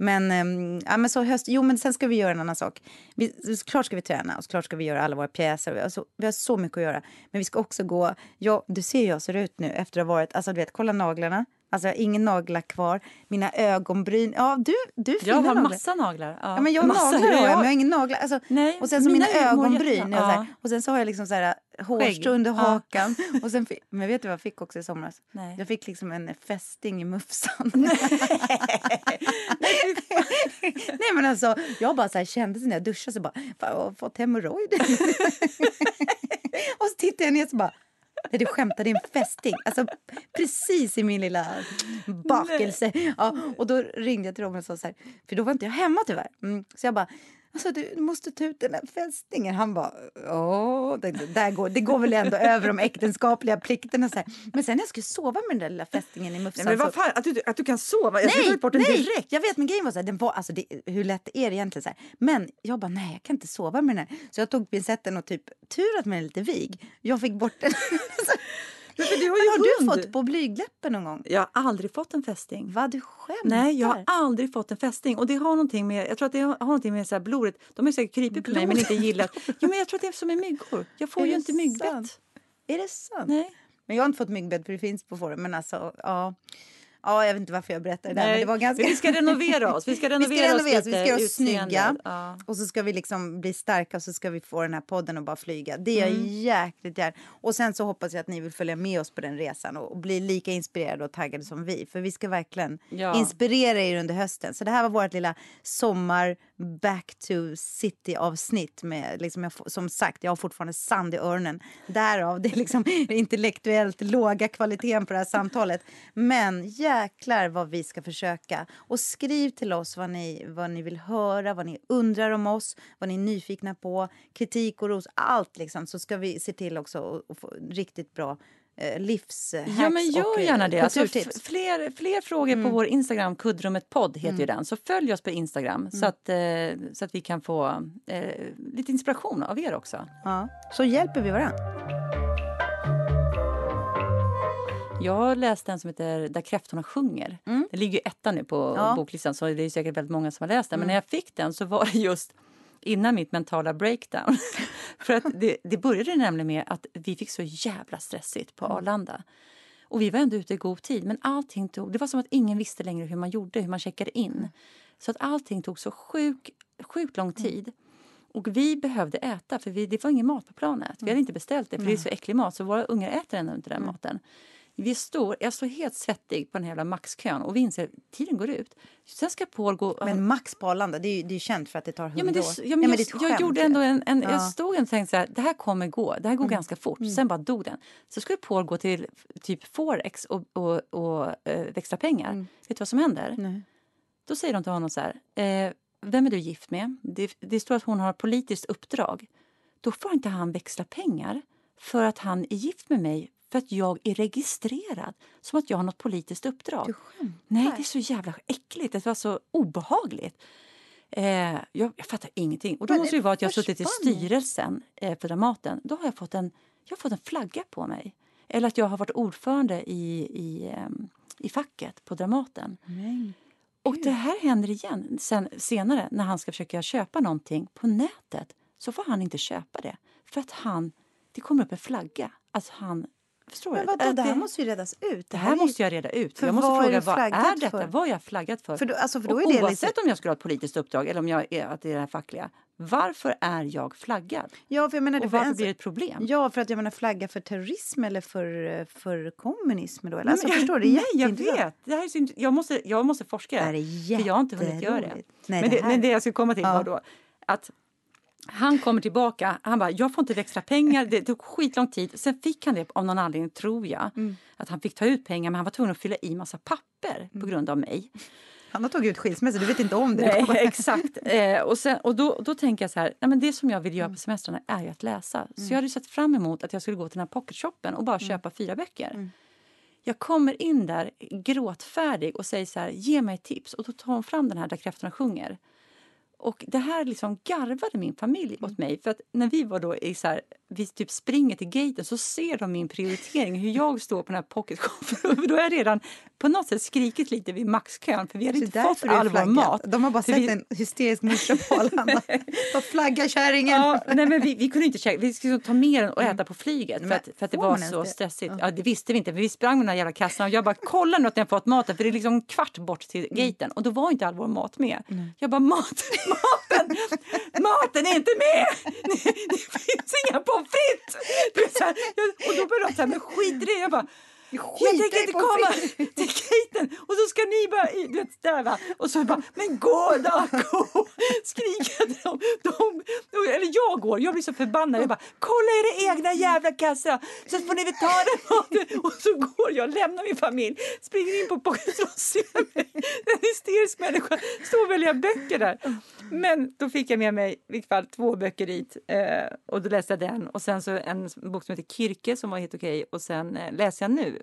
Men, ehm, ja, men så höst, jo, men sen ska vi göra en annan sak. Vi, såklart ska vi träna och såklart ska vi göra alla våra pjäser. Vi har, så, vi har så mycket att göra. Men vi ska också gå... Ja, du ser hur jag ser ut nu efter att ha varit... Alltså, du vet, kolla naglarna. Alltså, jag har ingen naglar kvar. Mina ögonbryn. Ja, du, du jag har naglar. massa naglar. Ja, Ja, men jag har massa. naglar har jag, Ja, men jag har ingen naglar. Alltså, Nej, och sen så mina mina ögonbryn. här, Ja. och sen så har jag liksom så här, hårstrå under Ja. hakan. Och sen, fi- men vet du vad jag fick också i somras? Nej. Jag fick liksom en fästing i mufsan. [laughs] [laughs] Nej men alltså, jag bara så här, kände när jag duschade så bara, jag har fått hemorrojder. [laughs] och så tittade jag ner så bara, nej du skämtar, det är en fästing. Alltså precis i min lilla bakelse. Ja, och då ringde jag till Robin och sa så här, för då var inte jag hemma tyvärr. Mm, så jag bara, Alltså, du måste ta ut den här fästingen. Han bara, åh, det, där går, det går väl ändå över de äktenskapliga plikterna. Så här. Men sen när jag skulle sova med den där lilla fästingen i mufsan. Nej, men vad så- fan, att, du, att du kan sova? Jag Nej, bort den nej, direkt. jag vet men grejen var så här, den var, alltså det, hur lätt är det egentligen? Så här. Men jag bara, nej jag kan inte sova med den här. Så jag tog pincetten och typ, tur att den är lite vig, jag fick bort den. [laughs] Men för du har ju har du fått på blygläppen någon gång? Jag har aldrig fått en fästing. Vad du skämtar? Nej, jag har aldrig fått en fästing. Och det har någonting med, jag tror att det har någonting med så här blodet. De har säkert krypit på mig men inte gillat. Ja, men jag tror att det är som med myggor. Jag får Är ju inte myggbett. Är det sant? Nej. Men jag har inte fått myggbett för det finns på fåren. Men alltså, ja. Ja, jag vet inte varför jag berättar det där. Men det var ganska... Vi ska renovera oss. Vi ska renovera, [laughs] Vi ska renovera oss oss, vi ska göra oss snygga. Ja. Och så ska vi liksom bli starka och så ska vi få den här podden att bara flyga. Det är Mm. jäkligt gärna. Och sen så hoppas jag att ni vill följa med oss på den resan och, och bli lika inspirerade och taggade som vi. För vi ska verkligen Ja. inspirera er under hösten. Så det här var vårt lilla sommar back to city avsnitt med liksom jag, som sagt, jag har fortfarande sand i öronen. Därav det liksom [laughs] intellektuellt låga kvaliteten på det här samtalet. Men jäklar vad vi ska försöka. Och skriv till oss vad ni, vad ni vill höra, vad ni undrar om oss, vad ni är nyfikna på, kritik och ros, allt liksom. Så ska vi se till också att- få riktigt bra livshacks Ja, men gör och eh, gärna det. Alltså, fler, fler frågor på vår Instagram, kuddrummet podd heter ju den. Så följ oss på Instagram så, att, eh, så att vi kan få eh, lite inspiration av er också. Ja. Så hjälper vi varandra. Jag läste en som heter Där kräftorna sjunger. Den ligger ju etta nu på Ja. boklistan så det är säkert väldigt många som har läst den. Men när jag fick den så var det just innan mitt mentala breakdown. [laughs] För att det, det började nämligen med att vi fick så jävla stressigt på Arlanda. Och vi var ändå ute i god tid men allting tog, det var som att ingen visste längre hur man gjorde, hur man checkade in. Så att allting tog så sjuk, sjukt lång tid. Och vi behövde äta för vi, det var ingen mat på planet. Vi hade inte beställt det för det är så äcklig mat så våra ungar äter ändå inte den maten. Vi står, jag står helt svettig på den här jävla maxkön och vi inser att tiden går ut. Sen ska Paul gå... Men Max på Arlanda, det är ju det är känt för att det tar hundra Ja, men det, år. ja, men Ja, jag, ett jag gjorde ändå en, en, Ja. Mm. jag stod och tänkte så här, det här kommer gå, det här går ganska fort. Sen bara dog den. Så skulle Paul gå till typ Forex och, och, och eh, växla pengar. Vet du vad som händer? Mm. Nej. Då säger de till honom så här, eh, vem är du gift med? Det, det står att hon har politiskt uppdrag. Då får inte han växla pengar för att han är gift med mig för att jag är registrerad som att jag har något politiskt uppdrag. Du skämtar? Nej, det är så jävla äckligt. Det var så obehagligt. Eh, jag, jag fattar ingenting. Och då Men måste det vara att jag suttit i styrelsen eh, för Dramaten. Då har jag fått en, jag har fått en flagga på mig. Eller att jag har varit ordförande i, i, ehm, i facket på Dramaten. Men Och det här händer igen sen, senare när han ska försöka köpa någonting på nätet. Så får han inte köpa det för att han, det kommer upp en flagga. Alltså han, förstår Men du? vadå, det här måste ju redas ut. det här är ju- måste jag reda ut. För jag måste är fråga du vad är detta? för? Vad är jag flaggat för? För då, alltså, för då är det oavsett lite... om jag skulle ha ett politiskt uppdrag eller om jag är, att det är det här fackliga. Varför är jag flaggad? Ja, för jag menar, det Och för varför en- blir det ett problem? Ja, för att jag menar flagga för terrorism eller för, för kommunism då? Eller? Alltså, Men jag förstår, det är Nej, jag vet. Det här är så, int- jag, måste, jag måste forska. Det här är för jag har inte hunnit göra det. Nej, men, det det, här- men det jag skulle komma till Ja. var då att han kommer tillbaka. Han bara, jag får inte växla pengar. Det tog skitlång tid. Sen fick han det av någon anledning, tror jag. Mm. Att han fick ta ut pengar, men han var tvungen att fylla i massa papper på grund av mig. Han har tagit ut skilsmässa, du vet inte om det. Nej, [laughs] exakt. Eh, och sen, och då, då tänker jag så här, nej, men det som jag vill göra på semestrarna är ju att läsa. Så jag hade sett fram emot att jag skulle gå till den här pocketshoppen och bara köpa fyra böcker. Jag kommer in där gråtfärdig och säger så här, ge mig tips. Och då tar hon fram den här Där kräftorna sjunger. Och det här liksom garvade min familj åt mig. För att när vi var då i så här, vi typ springer till gaten så ser de min prioritering, hur jag står på den här pocketshoppen. [laughs] då har jag redan på något sätt skrikit lite vid maxkön för vi hade Så inte fått all vår mat. De har bara sett vi- en hysterisk morsa på [laughs] Arlanda. Flagga kärringen. Ja, nej men vi, vi kunde inte käka, vi skulle ta med den och äta på flyget för att, för att det var så stressigt. Ja. det visste vi inte, för vi sprang med den här jävla kassan och jag bara kolla nu att ni har fått maten för det är liksom en kvart bort till gaten och då var inte all vår mat med. Jag bara mat, maten, maten är inte med! Det, finns inga pommes frites! Och då började de så här, men skit i det. Jag bara, Jag tänker inte komma till gaten och så ska ni bara... Du vet, där va. Och så bara, men gå då, gå! Eller jag går, jag blir så förbannad. Jag bara, kolla era egna jävla kassar så får ni väl ta den maten. [laughs] Och så går jag, lämnar min familj, springer in på Pocket och ser mig. En hysterisk människa står och väljer böcker där. Men då fick jag med mig i vilket fall två böcker dit eh, och då läste jag den och sen så en bok som heter Kirke som var helt okej och sen eh, läser jag nu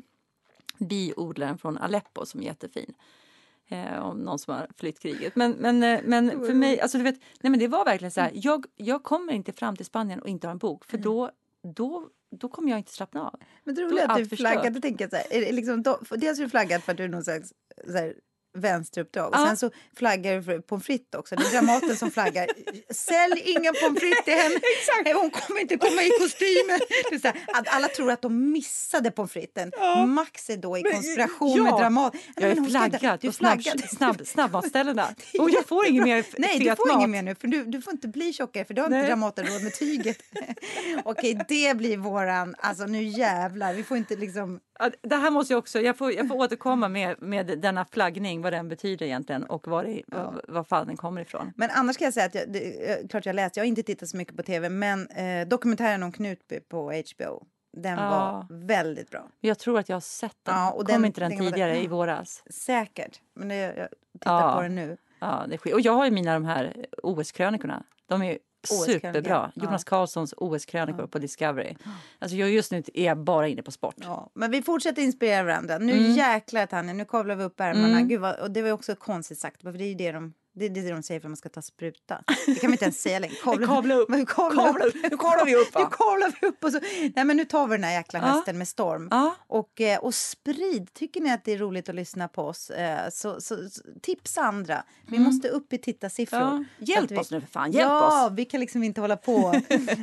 Biodlaren från Aleppo som är jättefin. Eh, om någon som har flytt kriget. Men, men, eh, men för mig, alltså du vet, nej men det var verkligen så här, jag, jag kommer inte fram till Spanien och inte ha en bok för då, då då kommer jag inte slappna av. Men det roliga är att du flaggade, tänker jag så här, är det liksom, då, dels är du flaggad för att du är någon slags så här, vänsteruppdrag. Och sen så flaggar du för pommes frites också. Det är Dramaten som flaggar. Sälj inga pommes frites henne. Exakt. Hon kommer inte komma i kostymen. Alla tror att de missade pommes fritesen. Ja. Max är då i konspiration ja. med Dramat. Jag är flaggad på snabb, snabb, snabbmatsställena. [laughs] Och jag får inget mer [laughs] Nej, du får inget mer nu. För du, du får inte bli tjockare för då har inte Dramaten råd med tyget. [laughs] Okej, det blir våran... Alltså nu jävlar. Vi får inte liksom det här måste jag också, jag får, jag får återkomma med, med denna flaggning, vad den betyder egentligen och var, det, ja. vad fan den kommer ifrån. Men annars kan jag säga att jag, det, klart jag läst, jag har inte tittat så mycket på tv, men eh, dokumentären om Knutby på HBO, den ja. var väldigt bra. Jag tror att jag har sett den. Ja, och Kom den, inte den, den tidigare var, i våras? Säkert, men det, jag tittar ja. på den nu. Ja, det och jag har ju mina de här OS-krönikorna. De är Superbra. Jonas. Karlssons OS-krönikor ja. på Discovery. Alltså jag just nu är bara inne på sport. Ja, men vi fortsätter inspirera varandra. Nu mm. jäklar Tanja, nu kavlar vi upp ärmarna. Mm. Gud vad, och det var också konstigt sagt, för det är ju det de det är det de säger för att man ska ta spruta. Det kan man inte ens säga längre. [laughs] Kavla, kavla upp. Men kavla, kavla upp. Nu kavlar vi upp. Va? [laughs] Nu kavlar vi upp. Och så. Nej, men nu tar vi den här jäkla hösten ja. med storm. Ja. Och, eh, och sprid. Tycker ni att det är roligt att lyssna på oss eh, så, så, så tipsa andra. Vi mm. måste upp i tittarsiffror. Ja. Hjälp vi, oss nu för fan. Hjälp ja, oss. vi kan liksom inte hålla på. [laughs]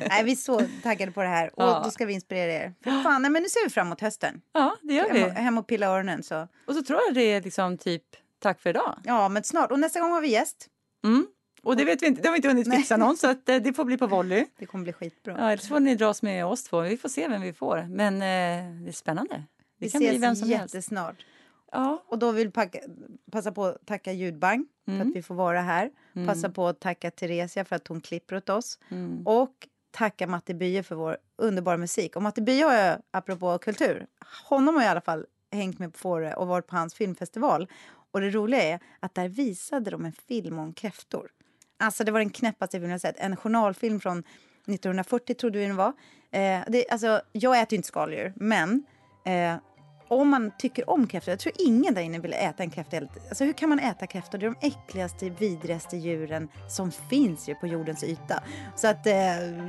nej, vi är så taggade på det här. Och då ska vi inspirera er. För fan, nej, men nu ser vi fram emot hösten. Ja, det gör vi. Hem, hem och pilla öronen. Så. Och så tror jag det är liksom typ tack för idag. Ja, men snart. Och nästa gång har vi gäst. Mm. Och det vet vi inte, det har vi inte hunnit fixa någon så att, eh, det får bli på volley. [laughs] Det kommer bli skitbra. Ja, eller får ni dras med oss två. Vi får se vem vi får. Men eh, det är spännande. Det vi kan ses bli vem som jättesnart. Helst. Ja. Och då vill packa, passa på att tacka Ljudbang mm. för att vi får vara här. Mm. Passa på att tacka Theresia för att hon klipper åt oss. Mm. Och tacka Matti Bye för vår underbara musik. Och Matti Bye har jag, apropå kultur, honom har jag i alla fall hängt med på Fårö och varit på hans filmfestival. Och det roliga är att där visade de en film om kräftor. Alltså det var den knäppaste filmen jag sett. En journalfilm från 1940 trodde vi den var. Eh, det, alltså, jag äter ju inte skaldjur, men eh, om man tycker om kräftor, jag tror ingen där inne vill äta en kräfta. Alltså hur kan man äta kräftor? Det är de äckligaste, vidrigaste djuren som finns ju på jordens yta. Så att eh,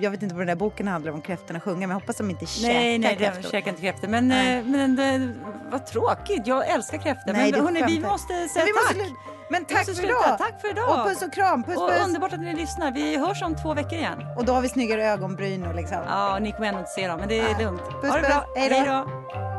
jag vet inte vad den där boken handlar om, kräftorna sjunger, men jag hoppas att de inte käkar nej, nej, kräftor. Nej, käkar inte kräftor. Men, eh, men det, vad tråkigt, jag älskar kräftor. Nej, men hörni, vi måste säga men tack. Måste, men tack för idag! Tack för idag! Och puss och kram! Puss, och puss. Underbart att ni lyssnar. Vi hörs om två veckor igen. Och då har vi snyggare ögonbryn och liksom. Ja, ni kommer ändå inte se dem, men det är ja. lugnt. Puss, ha det bra. Hej då!